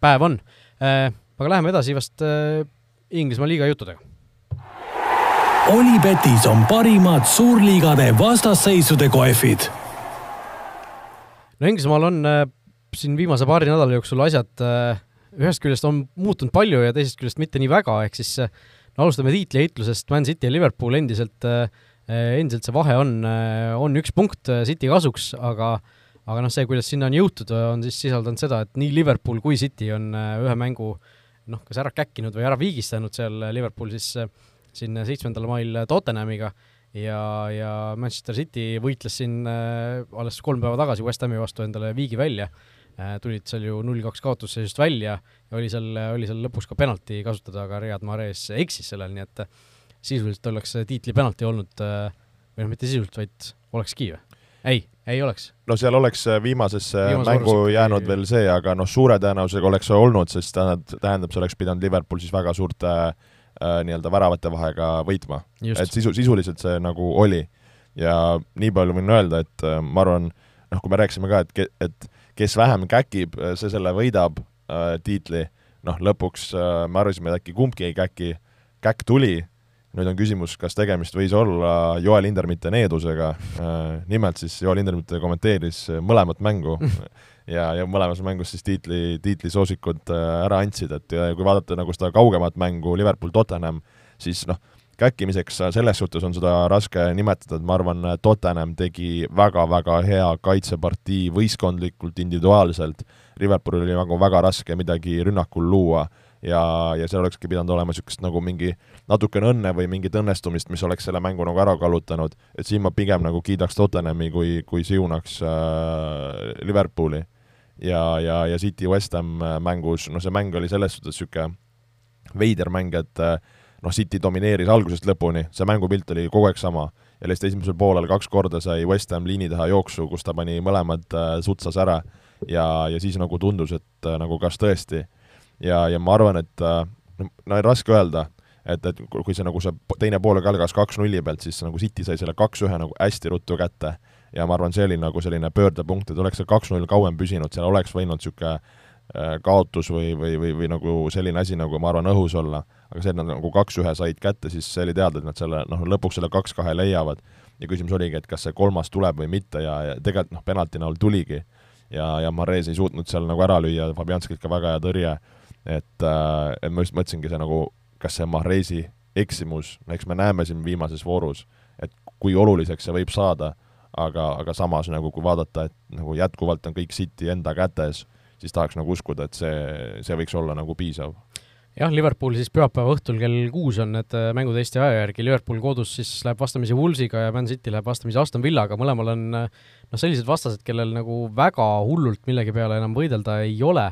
päev on. Äh, aga läheme edasi vast Inglismaa liiga juttudega. Olipetis on parimad suurliigade vastasseisude kohvid. no Inglismaal on siin viimase paari nädala jooksul asjad äh, ühest küljest on muutunud palju ja teisest küljest mitte nii väga, ehk siis äh, no alustame tiitliheitlusest, Man City ja Liverpool endiselt, äh, endiselt see vahe on, on üks punkt City kasuks, aga aga noh, see, kuidas sinna on jõutud, on siis sisaldanud seda, et nii Liverpool kui City on ühe mängu noh, kas ära käkkinud või ära viigistanud seal Liverpool siis siin seitsmendal mail Tottenhamiga. Ja, ja Manchester City võitles siin alles kolm päeva tagasi West Hami vastu endale viigi välja tulid seal ju null-kaks kaotusseisust välja ja oli seal, oli seal lõpus ka penalti kasutada, aga Riyad Mahrez eksis sellel, nii et äh, sisuliselt oleks tiitli penalti olnud, äh, või noh, mitte sisuliselt, vaid olekski või? ei, ei oleks. no seal oleks viimasesse Viimase mängu jäänud ei, veel see, aga noh, suure tõenäosusega oleks see olnud, sest tähendab, tähendab, see oleks pidanud Liverpool siis väga suurte äh, nii-öelda väravate vahega võitma. et sisu, sisuliselt see nagu oli. ja nii palju võin öelda, et äh, ma arvan, noh, kui me rääkisime ka, et, et kes vähem käkib, see selle võidab äh, tiitli, noh, lõpuks äh, me arvasime, et äkki kumbki ei käki, käkk tuli, nüüd on küsimus, kas tegemist võis olla Joel Hindermitte needusega. Äh,, nimelt siis Joel Hindermitte kommenteeris mõlemat mängu. Ja, ja mõlemas mängus siis tiitli, tiitlisoosikud äh, ära andsid, et ja kui vaadata nagu seda kaugemat mängu Liverpool-Tottenham, siis noh, käkkimiseks selles suhtes on seda raske nimetada, et ma arvan, Tottenham tegi väga-väga hea kaitsepartii võistkondlikult, individuaalselt, Liverpoolil oli nagu väga raske midagi rünnakul luua ja, ja seal olekski pidanud olema niisugust nagu mingi natukene õnne või mingit õnnestumist, mis oleks selle mängu nagu ära kallutanud, et siin ma pigem nagu kiidaks Tottenhami kui, kui siunaks äh, Liverpooli. ja, ja, ja City West Ham mängus, no see mäng oli selles suhtes niisugune veider mäng, et äh, noh, City domineeris algusest lõpuni, see mängupilt oli kogu aeg sama. Ja lihtsalt esimesel poolel kaks korda sai West Ham liini taha jooksu, kus ta pani mõlemad äh, sutsas ära. Ja, ja siis nagu tundus, et äh, nagu kas tõesti. ja, ja ma arvan, et äh, no raske öelda, et, et kui see nagu see teine pool algas kaks-nulli pealt, siis nagu City sai selle kaks-ühe nagu hästi ruttu kätte. Ja ma arvan, see oli nagu selline pöördepunkt, et oleks see kaks-null kauem püsinud, seal oleks võinud niisugune kaotus või, või, või, või nagu selline asi nagu ma arvan, õhus olla aga see, et nad nagu kaks-ühe said kätte, siis see oli teada, et nad selle noh, lõpuks selle kaks-kahe leiavad ja küsimus oligi, et kas see kolmas tuleb või mitte ja, ja tegelikult noh, penalti näol tuligi. ja, ja Mares ei suutnud seal nagu ära lüüa, Fabianskilt ka väga hea tõrje, et äh, et ma just mõtlesingi, see nagu, kas see Maresi eksimus, eks me näeme siin viimases voorus, et kui oluliseks see võib saada, aga, aga samas nagu kui vaadata, et nagu jätkuvalt on kõik City enda kätes, siis tahaks nagu uskuda, et see, see võiks olla nagu piisav. Jah, Liverpool siis pühapäeva õhtul kell kuus on need äh, mängud Eesti aja järgi, Liverpool kodus siis läheb vastamisi Woolsiga ja Man City läheb vastamisi Aston Villaga, mõlemal on äh, noh, sellised vastased, kellel nagu väga hullult millegi peale enam võidelda ei ole.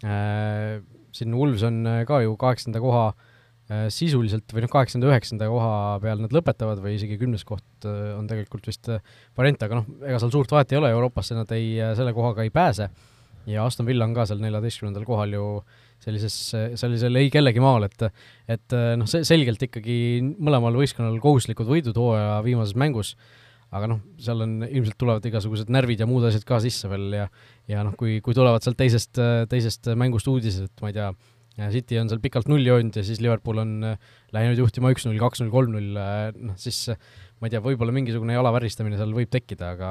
Äh,. siin Wolves on ka ju kaheksanda koha sisuliselt või noh, kaheksanda, üheksanda koha peal nad lõpetavad või isegi kümnes koht on tegelikult vist variant, aga noh, ega seal suurt vahet ei ole, Euroopasse nad ei, selle kohaga ei pääse ja Aston Villa on ka seal neljateistkümnendal kohal ju sellises, sellisel ei kellegi maal, et et noh, see selgelt ikkagi mõlemal võistkonnal kohustuslikud võidud hooaja viimases mängus, aga noh, seal on, ilmselt tulevad igasugused närvid ja muud asjad ka sisse veel ja ja noh, kui, kui tulevad sealt teisest, teisest mängust uudised, et ma ei tea, City on seal pikalt nulli hoidnud ja siis Liverpool on läinud juhtima üks-null, kaks-null, kolm-null, noh siis ma ei tea, võib-olla mingisugune jala väristamine seal võib tekkida, aga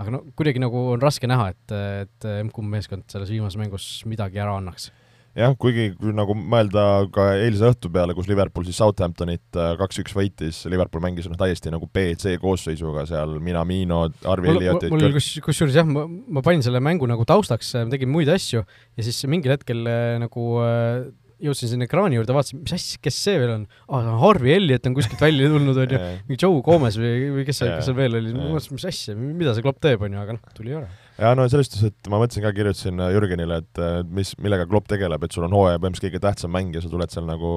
aga no kuidagi nagu on raske näha, et, et M-kumb meeskond selles viimases mängus midagi ära annaks. Jah, kuigi kui nagu mõelda ka eilse õhtu peale, kus Liverpool siis Southamptonit äh, kaks-üks võitis, Liverpool mängis noh, täiesti nagu BC koosseisuga seal, Minamino, Arvi Elliot mul kus, kusjuures jah, ma, ma panin selle mängu nagu taustaks, tegin muid asju ja siis mingil hetkel äh, nagu äh, jõudsin sinna ekraani juurde, vaatasin, mis asja, kes see veel on? Ah,? Harvey Elliot on kuskilt välja tulnud, on ju, mingi Joe Gomez või, või kes seal, kes seal veel oli, ma mõtlesin, mis asja, mida see klopp teeb, on ju, aga noh, tuli ära. jaa, no selles suhtes, et ma mõtlesin ka, kirjutasin äh, Jürgenile, et mis, millega klopp tegeleb, et sul on hooaja põhimõtteliselt kõige tähtsam mäng ja sa tuled seal nagu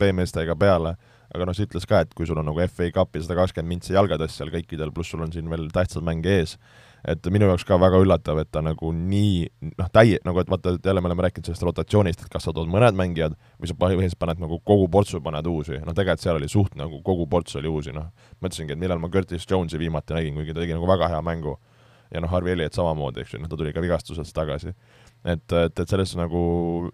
B-meestega peale, aga noh, sa ütles ka, et kui sul on nagu FA Cup ja sada kakskümmend mintsi jalgades seal kõikidel, pluss sul on siin veel tähtsad mänge ees, et minu jaoks ka väga üllatav, et ta nagu nii noh, täie-, nagu et vaata, et jälle me oleme rääkinud sellest rotatsioonist, et kas sa tood mõned mängijad või sa põhimõtteliselt paned nagu kogu portsu, paned uusi, noh tegelikult seal oli suht nagu kogu ports oli uusi, noh. mõtlesingi, et millal ma Curtis Jones'i viimati nägin, kuigi ta tegi nagu väga hea mängu. ja noh, Harvey Elliot samamoodi, eks ju, noh ta tuli ka vigastusest tagasi. et, et, et selles nagu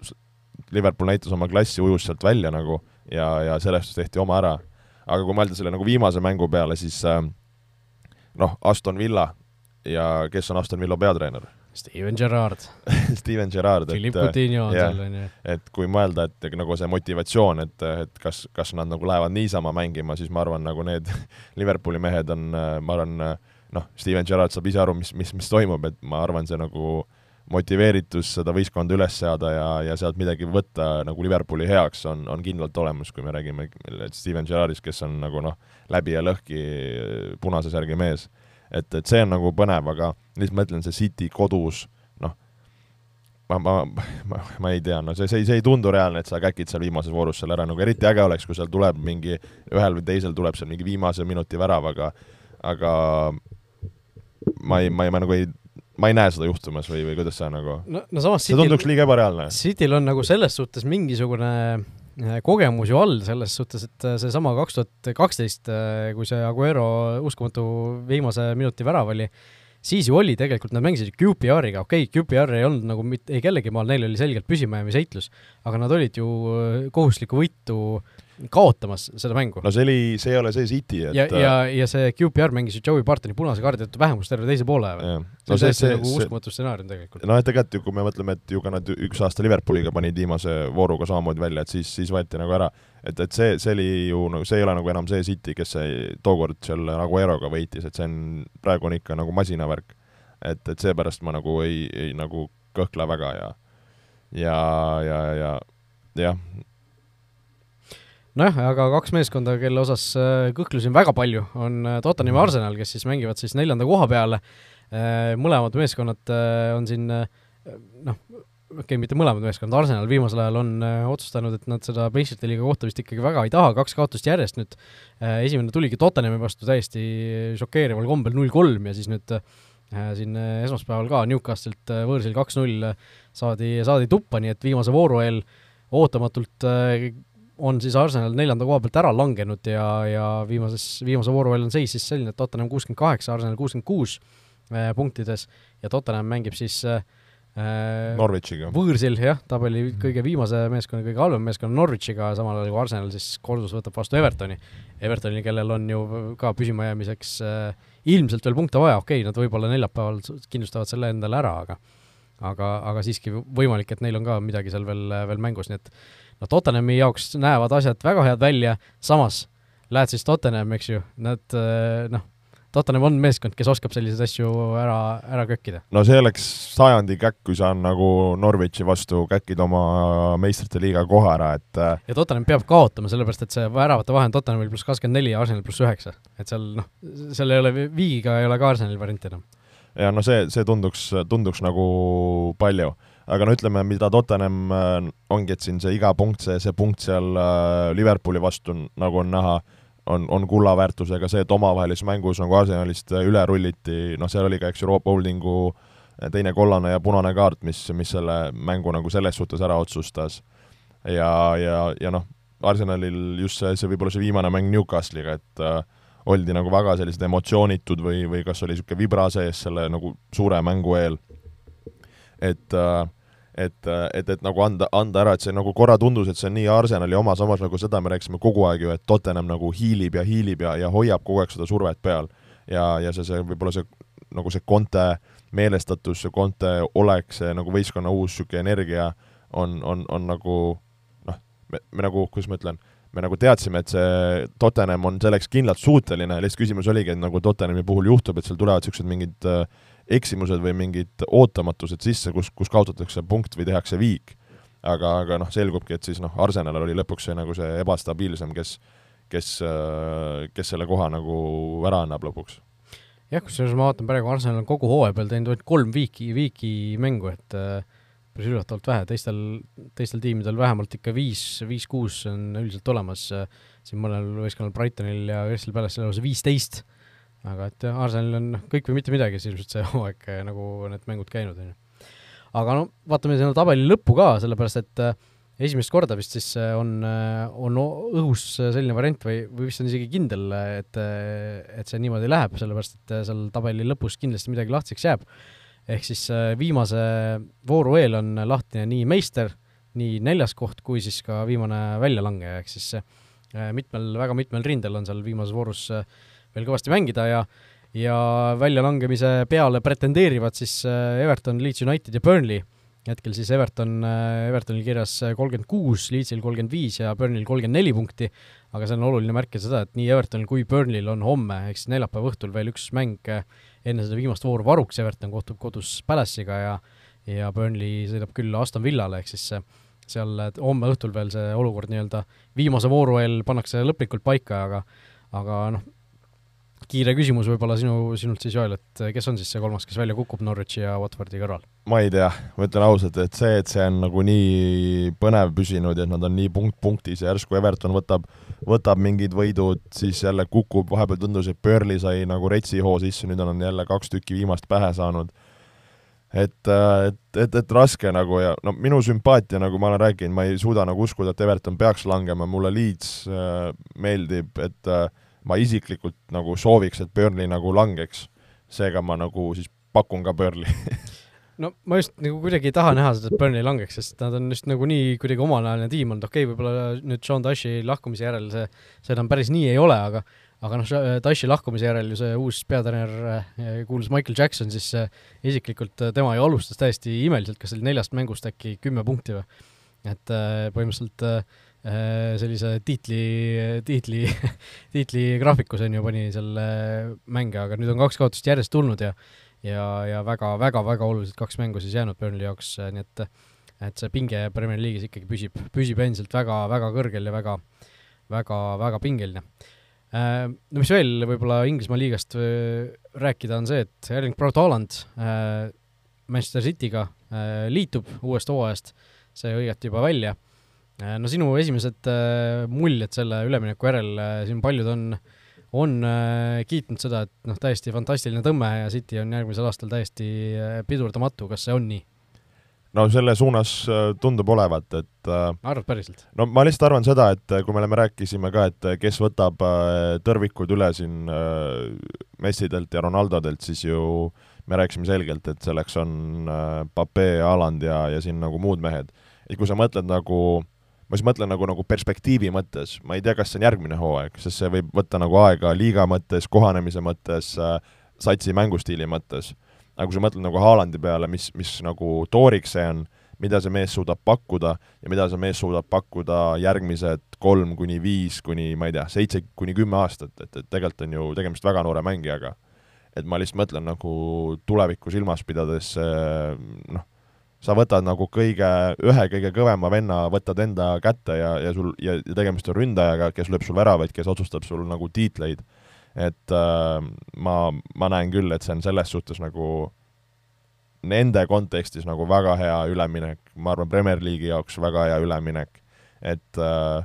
Liverpool näitas oma klassi, ujus sealt välja nagu ja, ja sellest tehti oma ära. aga kui mõelda selle nagu viimase mängu peale, siis äh, noh, Aston Villa ja kes on Aston Villa peatreener? Steven Gerrard Steven Gerrard, et Philippe Coutinho on seal, on ju. et kui mõelda, et nagu see motivatsioon, et, et kas, kas nad nagu lähevad niisama mängima, siis ma arvan, nagu need Liverpooli mehed on, ma arvan, noh, Steven Gerrard saab ise aru, mis, mis, mis toimub, et ma arvan, see nagu motiveeritus seda võistkonda üles seada ja, ja sealt midagi võtta nagu Liverpooli heaks on, on kindlalt olemas, kui me räägime Steven Gerrardist, kes on nagu noh, läbi ja lõhki punase särgi mees et, et see on nagu põnev, aga lihtsalt mõtlen, see City kodus, noh, ma, ma, ma, ma ei tea, no see, see, see ei tundu reaalne, et sa käkid seal viimases voorus selle ära, nagu eriti äge oleks, kui seal tuleb mingi, ühel või teisel tuleb seal mingi viimase minuti värav, aga aga ma ei, ma ei, ma nagu ei ma ei näe seda juhtumas või, või kuidas sa nagu no, no samas see tunduks liiga ebareaalne. Cityl on nagu selles suhtes mingisugune kogemus ju all selles suhtes, et äh, seesama kaks tuhat kaksteist, äh, kui see Aguero uskumatu viimase minuti värav oli, siis ju oli tegelikult, nad mängisid QPR-iga, okei okay,, QPR ei olnud nagu mitte, ei kellegi maal, neil oli selgelt püsimajäämise heitlus, aga nad olid ju kohustuslikku võitu kaotamas seda mängu. no see oli, see ei ole see City, et ja, ja, ja see QPR mängis ju Joey Bartoni punase kaardi tõttu vähemust terve teise poole see no on täiesti nagu uskumatu stsenaarium tegelikult. noh, et tegelikult ju kui me mõtleme, et ju ka nad üks aasta Liverpooliga panid viimase vooruga samamoodi välja, et siis, siis võeti nagu ära. et, et see, see oli ju nagu, see ei ole nagu enam see City, kes see tookord seal nagu Eroga võitis, et see on, praegu on ikka nagu masinavärk. et, et seepärast ma nagu ei, ei nagu kõhkle väga ja ja, ja, ja jah, nojah, aga kaks meeskonda, kelle osas äh, kõhklusin väga palju, on äh, Tottenham ja Arsenal, kes siis mängivad siis neljanda koha peale. Äh, mõlemad meeskonnad on siin noh, okei okay,, mitte mõlemad meeskonnad, Arsenal viimasel ajal on otsustanud, et nad seda meistrite liiga kohta vist ikkagi väga ei taha, kaks kaotust järjest nüüd. esimene tuligi Tottenhami vastu täiesti šokeerival kombel null kolm ja siis nüüd siin esmaspäeval ka Newcastle'ilt võõrsil kaks-null saadi, saadi tuppa, nii et viimase vooru eel ootamatult on siis Arsenal neljanda koha pealt ära langenud ja, ja viimases, viimase vooru on seis siis selline, et Tottenham kuuskümmend kaheksa, Arsenal kuuskümmend kuus äh, punktides ja Tottenham mängib siis äh, äh Norwichiga. võõrsil jah, tabeli mhm. kõige viimase meeskonna, kõige halvem meeskonna Norwichiga, samal ajal kui Arsenal siis kordus võtab vastu Evertoni. Evertoni, kellel on ju ka püsimajäämiseks äh, ilmselt veel punkte vaja, okei okay,, nad võib-olla neljapäeval kindlustavad selle endale ära, aga aga, aga siiski võimalik, et neil on ka midagi seal veel, veel mängus, nii et noh, Tottenhami jaoks näevad asjad väga head välja, samas lähed siis Tottenham, eks ju, nad eh, noh, Tottenham on meeskond, kes oskab selliseid asju ära, ära kökkida. no see oleks sajandi käkk, kui sa nagu Norwichi vastu käkid oma meistrite liiga koha ära, et eh, ja Tottenham peab kaotama, sellepärast et see väravate vahe on Tottenhamil pluss kakskümmend neli ja Arsenal pluss üheksa. et seal noh, seal ei ole, viigiga ei ole ka Arsenalil varianti enam. ja no see, see tunduks, tunduks nagu palju aga no ütleme, mida Tottenham äh, ongi, et siin see iga punkt, see, see punkt seal äh, Liverpooli vastu, nagu on näha, on, on kulla väärtusega, see, et omavahelises mängus nagu Arsenalist üle rulliti, noh, seal oli ka, eks ju, Rob Holdingu äh, teine kollane ja punane kaart, mis, mis selle mängu nagu selles suhtes ära otsustas. ja, ja, ja noh, Arsenalil just see, see võib-olla see viimane mäng Newcastle'iga, et äh, oldi nagu väga sellised emotsioonitud või, või kas oli niisugune vibra sees selle nagu suure mängu eel. et äh, et, et, et nagu anda, anda ära, et see nagu korra tundus, et see on nii Arsenali oma, samas nagu seda me rääkisime kogu aeg ju, et Tottenham nagu hiilib ja hiilib ja, ja hoiab kogu aeg seda survet peal. ja, ja see, see võib-olla see nagu see Conte meelestatus, see Conte olek, see nagu võistkonna uus niisugune energia on, on, on nagu noh, me, me nagu, kuidas ma ütlen, me nagu teadsime, et see Tottenham on selleks kindlalt suuteline, lihtsalt küsimus oligi, et nagu Tottenhami puhul juhtub, et seal tulevad niisugused mingid äh, eksimused või mingid ootamatused sisse, kus, kus kaotatakse punkt või tehakse viik. aga, aga noh, selgubki, et siis noh, Arsenal oli lõpuks see nagu see ebastabiilsem, kes kes, kes selle koha nagu ära annab lõpuks. jah, kusjuures ma vaatan praegu, Arsenal on kogu hooaja peal teinud ainult kolm viiki, viiki mängu, et äh, päris üllatavalt vähe, teistel, teistel tiimidel vähemalt ikka viis, viis-kuus on üldiselt olemas, siin mõnel võistkonnal Brightonil ja Crystal Palace'il lausa viisteist aga et jah, Arsenalil on kõik või mitte midagi sisuliselt see hooaeg eh, nagu need mängud käinud, on ju. aga no vaatame sinna tabeli lõppu ka, sellepärast et äh, esimest korda vist siis on, on õhus selline variant või, või vist on isegi kindel, et, et see niimoodi läheb, sellepärast et seal tabeli lõpus kindlasti midagi lahtiseks jääb. ehk siis viimase vooru eel on lahtine nii meister, nii neljas koht, kui siis ka viimane väljalangeja, ehk siis mitmel, väga mitmel rindel on seal viimases voorus äh, veel kõvasti mängida ja ja väljalangemise peale pretendeerivad siis äh, Everton, Leeds United ja Burnley. hetkel siis Everton, äh, Evertonil kirjas kolmkümmend kuus, Leedsil kolmkümmend viis ja Burnley'l kolmkümmend neli punkti, aga see on oluline märkida seda, et nii Evertonil kui Burnley'l on homme, ehk siis neljapäeva õhtul veel üks mäng äh, enne seda viimast vooru varuks, Everton kohtub kodus Palace'iga ja ja Burnley sõidab küll Aston Villale, ehk siis seal homme õhtul veel see olukord nii-öelda viimase vooru eel pannakse lõplikult paika, aga aga noh, kiire küsimus võib-olla sinu, sinult siis Joel, et kes on siis see kolmas, kes välja kukub Norwichi ja Watfordi kõrval? ma ei tea, ma ütlen ausalt, et see, et see on nagu nii põnev püsinud ja et nad on nii punkt punktis ja järsku Everton võtab, võtab mingid võidud, siis jälle kukub, vahepeal tundus, et Burley sai nagu retsi hoo sisse, nüüd on jälle kaks tükki viimast pähe saanud. et, et, et, et raske nagu ja no minu sümpaatia, nagu ma olen rääkinud, ma ei suuda nagu uskuda, et Everton peaks langema, mulle Leeds äh, meeldib, et äh, ma isiklikult nagu sooviks, et Burnley nagu langeks. seega ma nagu siis pakun ka Burnley no ma just nagu kuidagi ei taha näha seda, et Burnley langeks, sest nad on just nagu nii kuidagi omalaegne tiim olnud, okei okay,, võib-olla nüüd Sean Dyche'i lahkumise järel see, see enam päris nii ei ole, aga aga noh, Dyche'i lahkumise järel ju see uus peatreener, eh, kuulus Michael Jackson, siis isiklikult eh, tema ju alustas täiesti imeliselt, kas oli neljast mängust äkki kümme punkti või? et eh, põhimõtteliselt sellise tiitli, tiitli, tiitli graafikus on ju, pani selle mänge, aga nüüd on kaks kaotust järjest tulnud ja ja, ja väga-väga-väga olulised kaks mängu siis jäänud Burnley jaoks, nii et et see pinge Premier League'is ikkagi püsib, püsib endiselt väga, väga kõrgel ja väga, väga, väga pingeline. Äh, no mis veel võib-olla Inglismaa liigast äh, rääkida, on see, et Erling Braut Haaland äh, Manchester City'ga liitub uuest hooajast, see hõigati juba välja. No sinu esimesed muljed selle ülemineku järel, siin paljud on äh, on äh, kiitnud seda, et noh, täiesti fantastiline tõmme ja City on järgmisel aastal täiesti äh, pidurdamatu, kas see on nii? no selle suunas äh, tundub olevat, et äh, arvad päriselt? no ma lihtsalt arvan seda, et kui me oleme, rääkisime ka, et kes võtab äh, tõrvikud üle siin äh, Messidelt ja Ronaldodelt, siis ju me rääkisime selgelt, et selleks on äh, Pape, Haaland ja, ja siin nagu muud mehed. et kui sa mõtled nagu äh, ma siis mõtlen nagu, nagu perspektiivi mõttes, ma ei tea, kas see on järgmine hooaeg, sest see võib võtta nagu aega liiga mõttes, kohanemise mõttes äh,, satsi mängustiili mõttes. aga kui sa mõtled nagu Haalandi peale, mis, mis nagu tooriks see on, mida see mees suudab pakkuda ja mida see mees suudab pakkuda järgmised kolm kuni viis kuni ma ei tea, seitse kuni kümme aastat, et, et tegelikult on ju tegemist väga noore mängijaga. et ma lihtsalt mõtlen nagu tulevikku silmas pidades noh, sa võtad nagu kõige, ühe kõige kõvema venna, võtad enda kätte ja, ja sul, ja, ja tegemist on ründajaga, kes lööb sul väravaid, kes otsustab sul nagu tiitleid, et äh, ma, ma näen küll, et see on selles suhtes nagu nende kontekstis nagu väga hea üleminek, ma arvan, Premier League'i jaoks väga hea üleminek, et äh,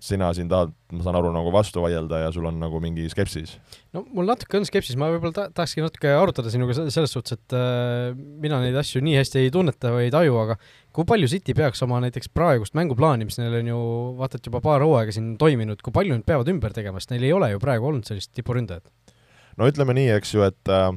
sina siin tahad, ma saan aru, nagu vastu vaielda ja sul on nagu mingi skepsis? no mul natuke on skepsis, ma võib-olla ta-, tahakski natuke arutada sinuga selles suhtes, et äh, mina neid asju nii hästi ei tunneta või ei taju, aga kui palju City peaks oma näiteks praegust mänguplaani, mis neil on ju vaata et juba paar hooaega siin toiminud, kui palju nad peavad ümber tegema, sest neil ei ole ju praegu olnud sellist tipuründajat? no ütleme nii, eks ju, et äh,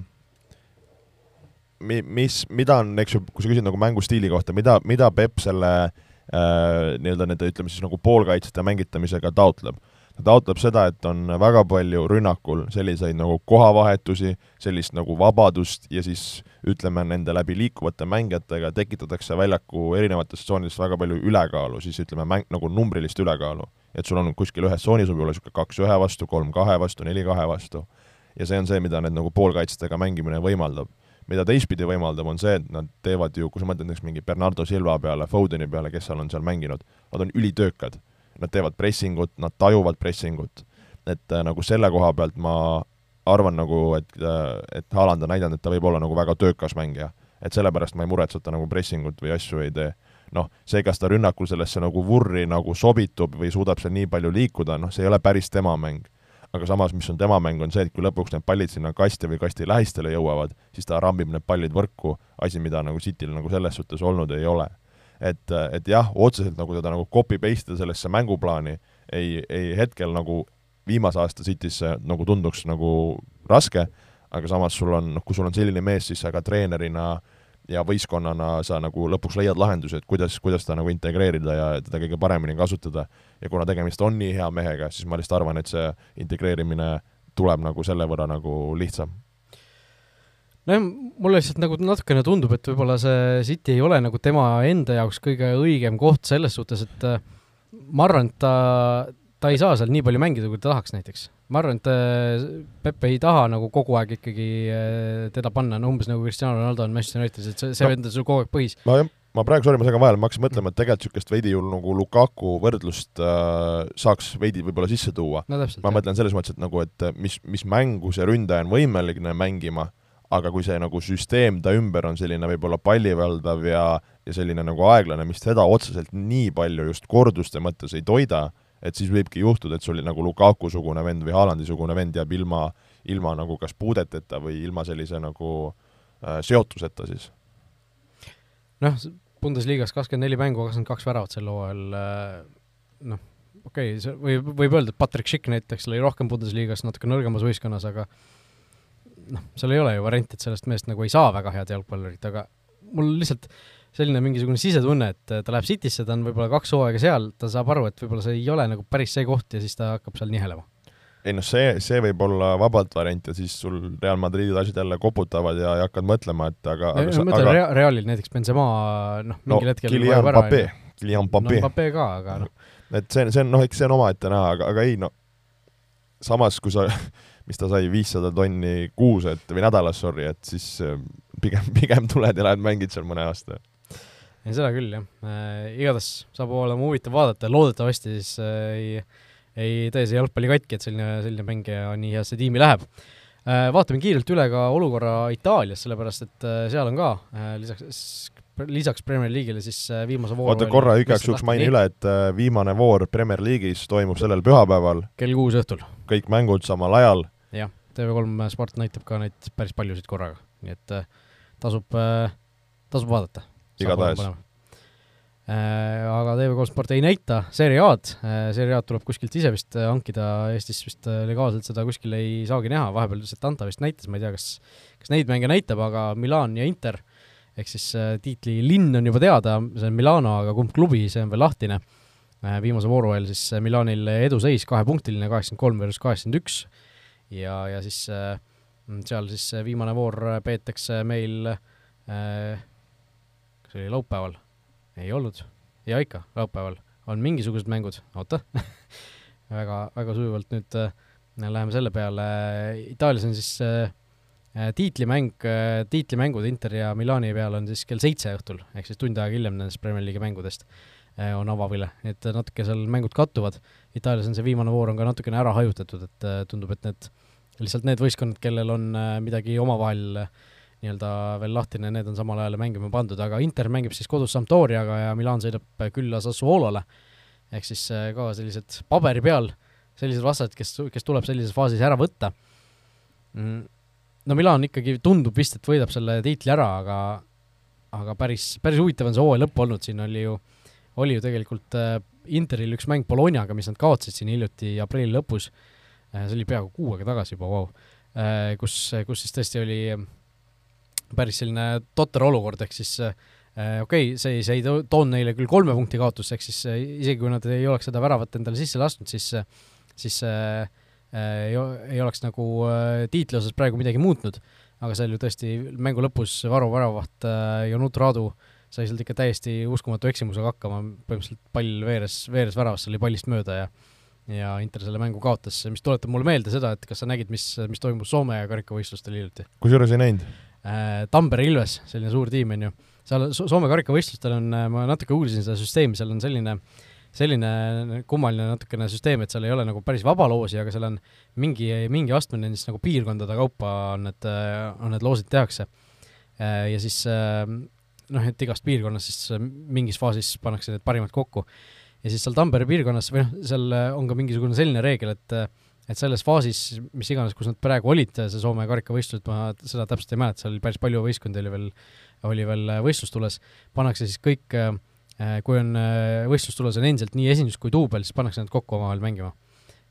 mi-, mis, mida on, eks ju, kui sa küsid nagu mängustiili kohta, mida, mida Peep selle äh, nii-öelda nende, ütleme siis nagu poolkaitsjate mängitamisega taotleb. ta taotleb seda, et on väga palju rünnakul selliseid nagu kohavahetusi, sellist nagu vabadust ja siis ütleme, nende läbi liikuvate mängijatega tekitatakse väljaku erinevates tsoonides väga palju ülekaalu, siis ütleme, mäng, nagu numbrilist ülekaalu. et sul on kuskil ühes tsoonis võib olla niisugune kaks ühe vastu, kolm kahe vastu, neli kahe vastu. ja see on see, mida need nagu poolkaitsjatega mängimine võimaldab mida teistpidi võimaldab, on see, et nad teevad ju, kui sa mõtled näiteks mingi Bernardo Silva peale, Fodeni peale, kes seal on seal mänginud, nad on ülitöökad. Nad teevad pressingut, nad tajuvad pressingut. et äh, nagu selle koha pealt ma arvan nagu, et, äh, et Haaland on näidanud, et ta võib olla nagu väga töökas mängija. et sellepärast ma ei muretse, et ta nagu pressingut või asju ei tee. noh, see, kas ta rünnakul sellesse nagu vurri nagu sobitub või suudab seal nii palju liikuda, noh, see ei ole päris tema mäng aga samas, mis on tema mäng, on see, et kui lõpuks need pallid sinna kasti või kasti lähistele jõuavad, siis ta rambib need pallid võrku, asi, mida nagu Cityl nagu selles suhtes olnud ei ole. et, et jah, otseselt nagu teda nagu copy-paste sellesse mänguplaani ei, ei hetkel nagu viimase aasta Citysse nagu tunduks nagu raske, aga samas sul on, noh, kui sul on selline mees, siis sa ka treenerina äh, ja võistkonnana sa nagu lõpuks leiad lahenduse, et kuidas, kuidas ta nagu integreerida ja teda kõige paremini kasutada. ja kuna tegemist on nii hea mehega, siis ma lihtsalt arvan, et see integreerimine tuleb nagu selle võrra nagu lihtsam. nojah, mulle lihtsalt nagu natukene tundub, et võib-olla see City ei ole nagu tema enda jaoks kõige õigem koht selles suhtes, et äh, ma arvan, et ta, ta ei saa seal nii palju mängida, kui ta tahaks näiteks ma arvan, et äh, Pepe ei taha nagu kogu aeg ikkagi äh, teda panna, no umbes nagu Cristiano Ronaldo on Manchester Unitedis, et see, see vend on sul kogu aeg põhis. ma jah, ma praegu, sorry, ma segan vahele, ma hakkasin mõtlema, et tegelikult niisugust veidi ju nagu Lukaku võrdlust äh, saaks veidi võib-olla sisse tuua no,. ma jah. mõtlen selles mõttes, et nagu, et mis, mis mängu see ründaja on võimeline mängima, aga kui see nagu süsteem ta ümber on selline võib-olla pallivaldav ja, ja selline nagu aeglane, mis teda otseselt nii palju just korduste mõttes ei toida, et siis võibki juhtuda, et sul nagu Lukaku-sugune vend või Haalandi-sugune vend jääb ilma, ilma nagu kas puudeteta või ilma sellise nagu äh, seotuseta siis. noh, Bundesliga-s kakskümmend neli mängu, kakskümmend kaks väravat sel hooajal, äh, noh, okei okay,, see võib, võib öelda, et Patrick Schick näiteks oli rohkem Bundesliga-s natuke nõrgemas võistkonnas, aga noh, seal ei ole ju varianti, et sellest mehest nagu ei saa väga head jalgpallurit, aga mul lihtsalt selline mingisugune sisetunne, et ta läheb Citysse, ta on võib-olla kaks hooaega seal, ta saab aru, et võib-olla see ei ole nagu päris see koht ja siis ta hakkab seal nihelema. ei noh, see, see võib olla vabalt variant ja siis sul Real Madridid asjad jälle koputavad ja, ja hakkad mõtlema, et aga, aga ma mõtlen Rea-, Realil näiteks Benzema noh, mingil no, hetkel Kylian Mbappé, Kylian Mbappé no,. Mbappé ka, aga noh. et see, see on noh, eks see on omaette näha, aga, aga ei no samas, kui sa mis ta sai, viissada tonni kuus, et või nädalas, sorry, et siis äh, pigem, pigem tuled ja lähed mängid seal mõne aasta. Ei, seda küll, jah äh,. igatahes saab olema huvitav vaadata, loodetavasti siis äh, ei, ei tee see jalgpalli katki, et selline, selline mängija nii heasse tiimi läheb äh,. Vaatame kiirelt üle ka olukorra Itaalias, sellepärast et äh, seal on ka äh, lisaks lisaks Premier League'ile siis äh, viimase vooru oota korra igaks juhuks mainin üle, et äh, viimane voor Premier League'is toimub sellel pühapäeval. kell kuus õhtul. kõik mängud samal ajal jah, TV3 Sport näitab ka neid päris paljusid korraga, nii et äh, tasub, tasub vaadata. Igatahes. Äh, aga TV3 Sport ei näita. Serie A-d, Serie A-d tuleb kuskilt ise vist hankida, Eestis vist legaalselt seda kuskil ei saagi näha, vahepeal Setanta vist näitas, ma ei tea, kas, kas neid mänge näitab, aga Milan ja Inter. Ehk siis tiitli linn on juba teada, see on Milano, aga kumb klubi, see on veel lahtine. viimase vooru ajal siis Milanil eduseis kahepunktiline, kaheksakümmend kolm versus kaheksakümmend üks. Ja, ja siis äh, seal siis viimane voor peetakse meil äh, kas oli laupäeval? ei olnud, jaa ikka, laupäeval. On mingisugused mängud, oota. Väga, väga sujuvalt nüüd äh, läheme selle peale, Itaalias on siis äh, tiitlimäng äh,, tiitlimängud Inter ja Milani peal on siis kell seitse õhtul, ehk siis tund aega hiljem nendest Premier League'i mängudest äh, on avavile, nii et natuke seal mängud kattuvad. Itaalias on see viimane voor on ka natukene ära hajutatud, et äh, tundub, et need lihtsalt need võistkonnad, kellel on midagi omavahel äh, nii-öelda veel lahtine, need on samal ajal mängima pandud, aga Inter mängib siis kodus Sampdoriaga ja Milan sõidab äh, külla Sassuolole, ehk siis ka sellised paberi peal sellised vastased, kes, kes tuleb sellises faasis ära võtta. Mm, no Milan ikkagi tundub vist, et võidab selle tiitli ära, aga aga päris, päris huvitav on see hooaja lõpp olnud, siin oli ju, oli ju tegelikult Interil üks mäng Bolognaga, mis nad kaotasid siin hiljuti aprilli lõpus Äh, see oli peaaegu kuu aega tagasi juba, vau. Äh, kus, kus siis tõesti oli päris selline totter olukord, ehk siis okei okay,, see, see ei toonud neile küll kolme punkti kaotust, ehk siis isegi kui nad ei oleks seda väravat endale sisse lasknud, siis, siis äh, ei, ei oleks nagu äh, tiitli osas praegu midagi muutnud. aga seal ju tõesti mängu lõpus Varu väravaht äh, Jonut Raadu sai sealt ikka täiesti uskumatu eksimusega hakkama, põhimõtteliselt pall veeres, veeres väravasse, oli pallist mööda ja ja Inter selle mängu kaotas, mis tuletab mulle meelde seda, et kas sa nägid, mis, mis toimus Soome karikavõistlustel hiljuti? kusjuures ei näinud äh,. Tampere Ilves, selline suur tiim, on ju, seal Soome karikavõistlustel on, äh, ma natuke uurisin seda süsteemi, seal on selline selline kummaline natukene süsteem, et seal ei ole nagu päris vaba loosi, aga seal on mingi, mingi astmene siis nagu piirkondade kaupa on need, on need loosid tehakse. Äh, ja siis äh, noh, et igast piirkonnast siis mingis faasis pannakse need parimad kokku ja siis seal Tampere piirkonnas või noh, seal äh, on ka mingisugune selline reegel, et äh, et selles faasis, mis iganes, kus nad praegu olid, see Soome karikavõistlused, ma seda täpselt ei mäleta, seal oli päris palju võistkondi oli veel, oli veel äh, võistlustules, pannakse siis kõik, kui on võistlustules on endiselt nii esindus kui duubel, siis pannakse nad kokku omavahel mängima.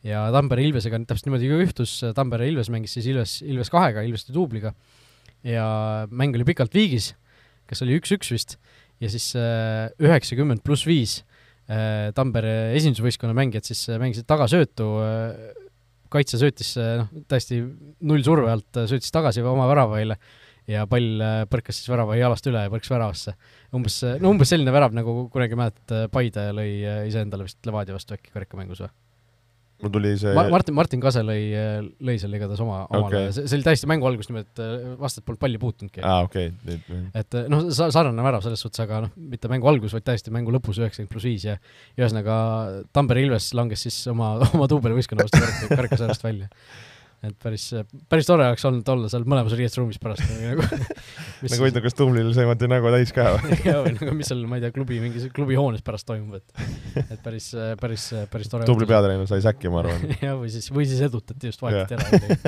ja Tampere Ilvesega täpselt niimoodi juhtus, Tampere Ilves mängis siis Ilves, Ilves kahega, Ilveste duubliga. Ja mäng oli pikalt viigis, kas oli üks-üks vist, ja siis üheksakümmend pluss viis Äh, Tampere esindusvõistkonna mängijad siis äh, mängisid tagasöötu, äh, kaitse söötis noh, täiesti null surve alt, söötis tagasi oma väravaile ja pall põrkas siis värava jalast üle ja põrkas väravasse. umbes, no umbes selline värav, nagu kunagi mäletad, Paide lõi iseendale vist Levadia vastu äkki karikamängus või? Mul tuli see Ma-, Martin, Martin Kase lõi, lõi seal igatahes oma, omale okay., see, see oli täiesti mängu algus et äh, vastased polnud palli puutunudki. aa ah,, okei okay.. et äh, noh, sa-, sarnane värav selles suhtes, aga noh, mitte mängu algus, vaid täiesti mängu lõpus üheksakümmend pluss viis ja ühesõnaga Tampere Ilves langes siis oma, oma duubelvõistkonna vastu karikasarjast välja et päris, päris tore oleks olnud olla seal mõlemas riietusruumis pärast nagu nagu huvitav, kas Tumlil sõimati nägu täis ka või? Jaa, või nagu mis seal, ma ei tea, klubi, mingis klubihoones pärast toimub, et et päris, päris, päris tore Tubli peatreener sai säkki, ma arvan. Jah, või siis, või siis edutati just, vahetati ära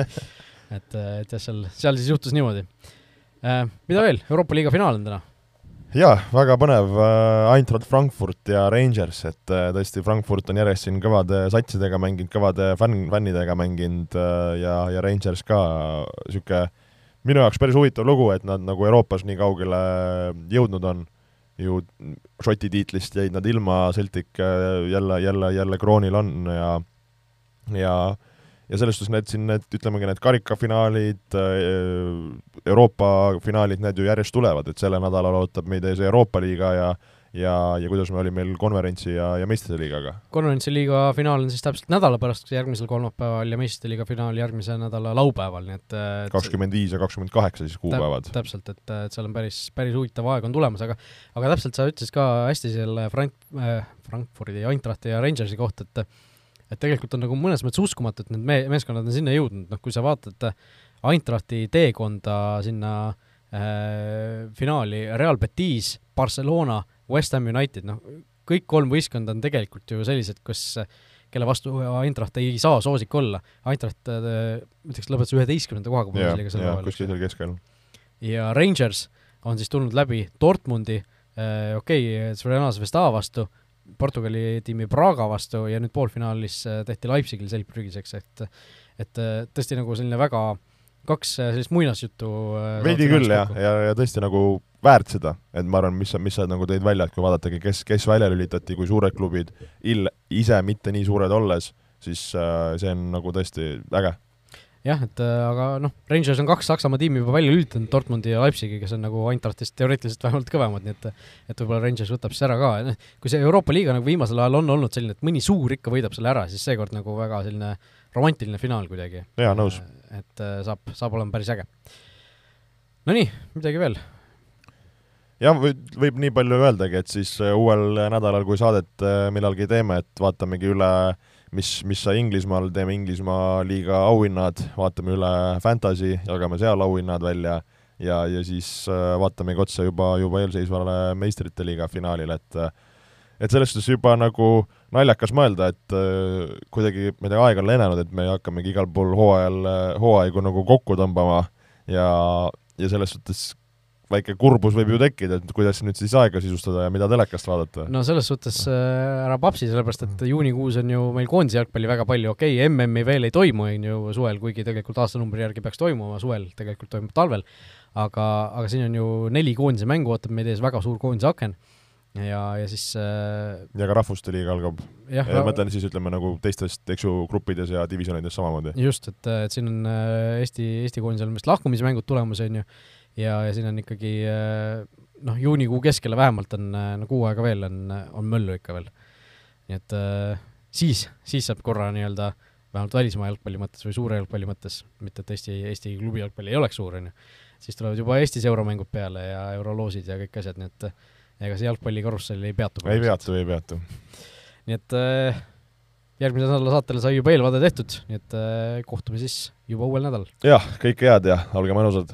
et, et jah, seal, seal siis juhtus niimoodi. Äh,. mida veel, Euroopa liiga finaal on täna jaa, väga põnev, äh, Eintracht Frankfurt ja Rangers, et äh, tõesti, Frankfurt on järjest siin kõvade satsidega mänginud, kõvade fänn, fännidega mänginud äh, ja, ja Rangers ka niisugune minu jaoks päris huvitav lugu, et nad nagu Euroopas nii kaugele jõudnud on, ju Šoti tiitlist jäid nad ilma, Celtic jälle, jälle, jälle kroonil on ja ja ja selles suhtes need siin need, ütlemegi need karikafinaalid, äh, Euroopa finaalid, need ju järjest tulevad, et sellel nädalal ootab meid ees Euroopa liiga ja ja, ja kuidas me oli meil konverentsi ja, ja meistrite liigaga? konverentsi liiga finaal on siis täpselt nädala pärast, järgmisel kolmapäeval ja meistrite liiga finaal järgmise nädala laupäeval, nii et kakskümmend viis ja kakskümmend kaheksa siis kuupäevad. täpselt, et, et seal on päris, päris huvitav aeg on tulemas, aga aga täpselt sa ütlesid ka hästi selle Frank- äh,, Frankfurdi, Eintrachti ja Rangersi kohta, et et tegelikult on nagu mõnes mõttes uskumatu, et need me-, meeskonnad on sinna jõudnud, noh kui sa vaatad Eintrachti teekonda sinna äh, finaali, Real Betis, Barcelona, West Ham United, noh, kõik kolm võistkonda on tegelikult ju sellised, kus kelle vastu Eintracht ei saa soosik olla. Eintracht, äh, ütleks, lõpetas üheteistkümnenda kohaga Bundesliga sel hooajal. kuskil seal keskel. ja Rangers on siis tulnud läbi Dortmundi äh,, okei okay,, Svenaas Vesta vastu, Portugali tiimi Praga vastu ja nüüd poolfinaalis äh, tehti Leipzigil selg prügiseks, et et äh, tõesti nagu selline väga kaks äh, sellist muinasjuttu veidi küll jah, ja, ja, ja tõesti nagu väärt seda, et ma arvan, mis sa, mis sa nagu tõid välja, et kui vaadatagi, kes, kes välja lülitati, kui suured klubid, ill-, ise mitte nii suured olles, siis äh, see on nagu tõesti äge jah, et äh, aga noh, Rangers on kaks Saksamaa tiimi juba välja lülitanud, Dortmundi ja Leipzigi, kes on nagu Eintrachtist teoreetiliselt vähemalt kõvemad, nii et et võib-olla Rangers võtab siis ära ka, kui see Euroopa liiga nagu viimasel ajal on olnud selline, et mõni suur ikka võidab selle ära, siis seekord nagu väga selline romantiline finaal kuidagi. jaa, nõus. Äh, et äh, saab, saab olema päris äge. Nonii, midagi veel? jah, võib, võib nii palju öeldagi, et siis uuel nädalal, kui saadet millalgi teeme, et vaatamegi üle äh, mis, mis sai Inglismaal, teeme Inglismaa liiga auhinnad, vaatame üle Fantasy, jagame seal auhinnad välja ja, ja siis äh, vaatamegi otsa juba, juba eelseisvale meistrite liiga finaalile, et et selles suhtes juba nagu naljakas mõelda, et äh, kuidagi, ma ei tea, aeg on lennanud, et me hakkamegi igal pool hooajal, hooaegu nagu kokku tõmbama ja, ja selles suhtes väike kurbus võib ju tekkida, et kuidas nüüd siis aega sisustada ja mida telekast vaadata. no selles suhtes äh, ära papsi, sellepärast et juunikuus on ju meil koondise jalgpalli väga palju, okei okay,, MM-i veel ei toimu, on ju, suvel, kuigi tegelikult aastanumbri järgi peaks toimuma suvel, tegelikult toimub talvel, aga, aga siin on ju neli koondise mängu, ootab meid ees väga suur koondise aken ja, ja siis äh, ja ka Rahvuste liiga algab. ma mõtlen siis ütleme nagu teistest, eks ju, gruppides ja divisjonides samamoodi. just, et, et siin on äh, Eesti, Eesti koondisel vist lahkumismängud tulemas, on ju, ja, ja siin on ikkagi äh, noh, juunikuu keskele vähemalt on äh, no kuu aega veel on, on möllu ikka veel. nii et siis, siis saab korra nii-öelda vähemalt välismaa jalgpalli mõttes või suure jalgpalli mõttes, mitte et Eesti, Eesti klubi jalgpall ei oleks suur, on ju, siis tulevad juba Eestis euromängud peale ja euroloosid ja kõik asjad, nii et ega see jalgpallikarussell ei peatu. ei peatu, ei peatu. nii et järgmise nädala saatele sai juba eelvaade tehtud, nii et kohtume siis juba uuel nädalal. jah, kõike head ja olge mõnusad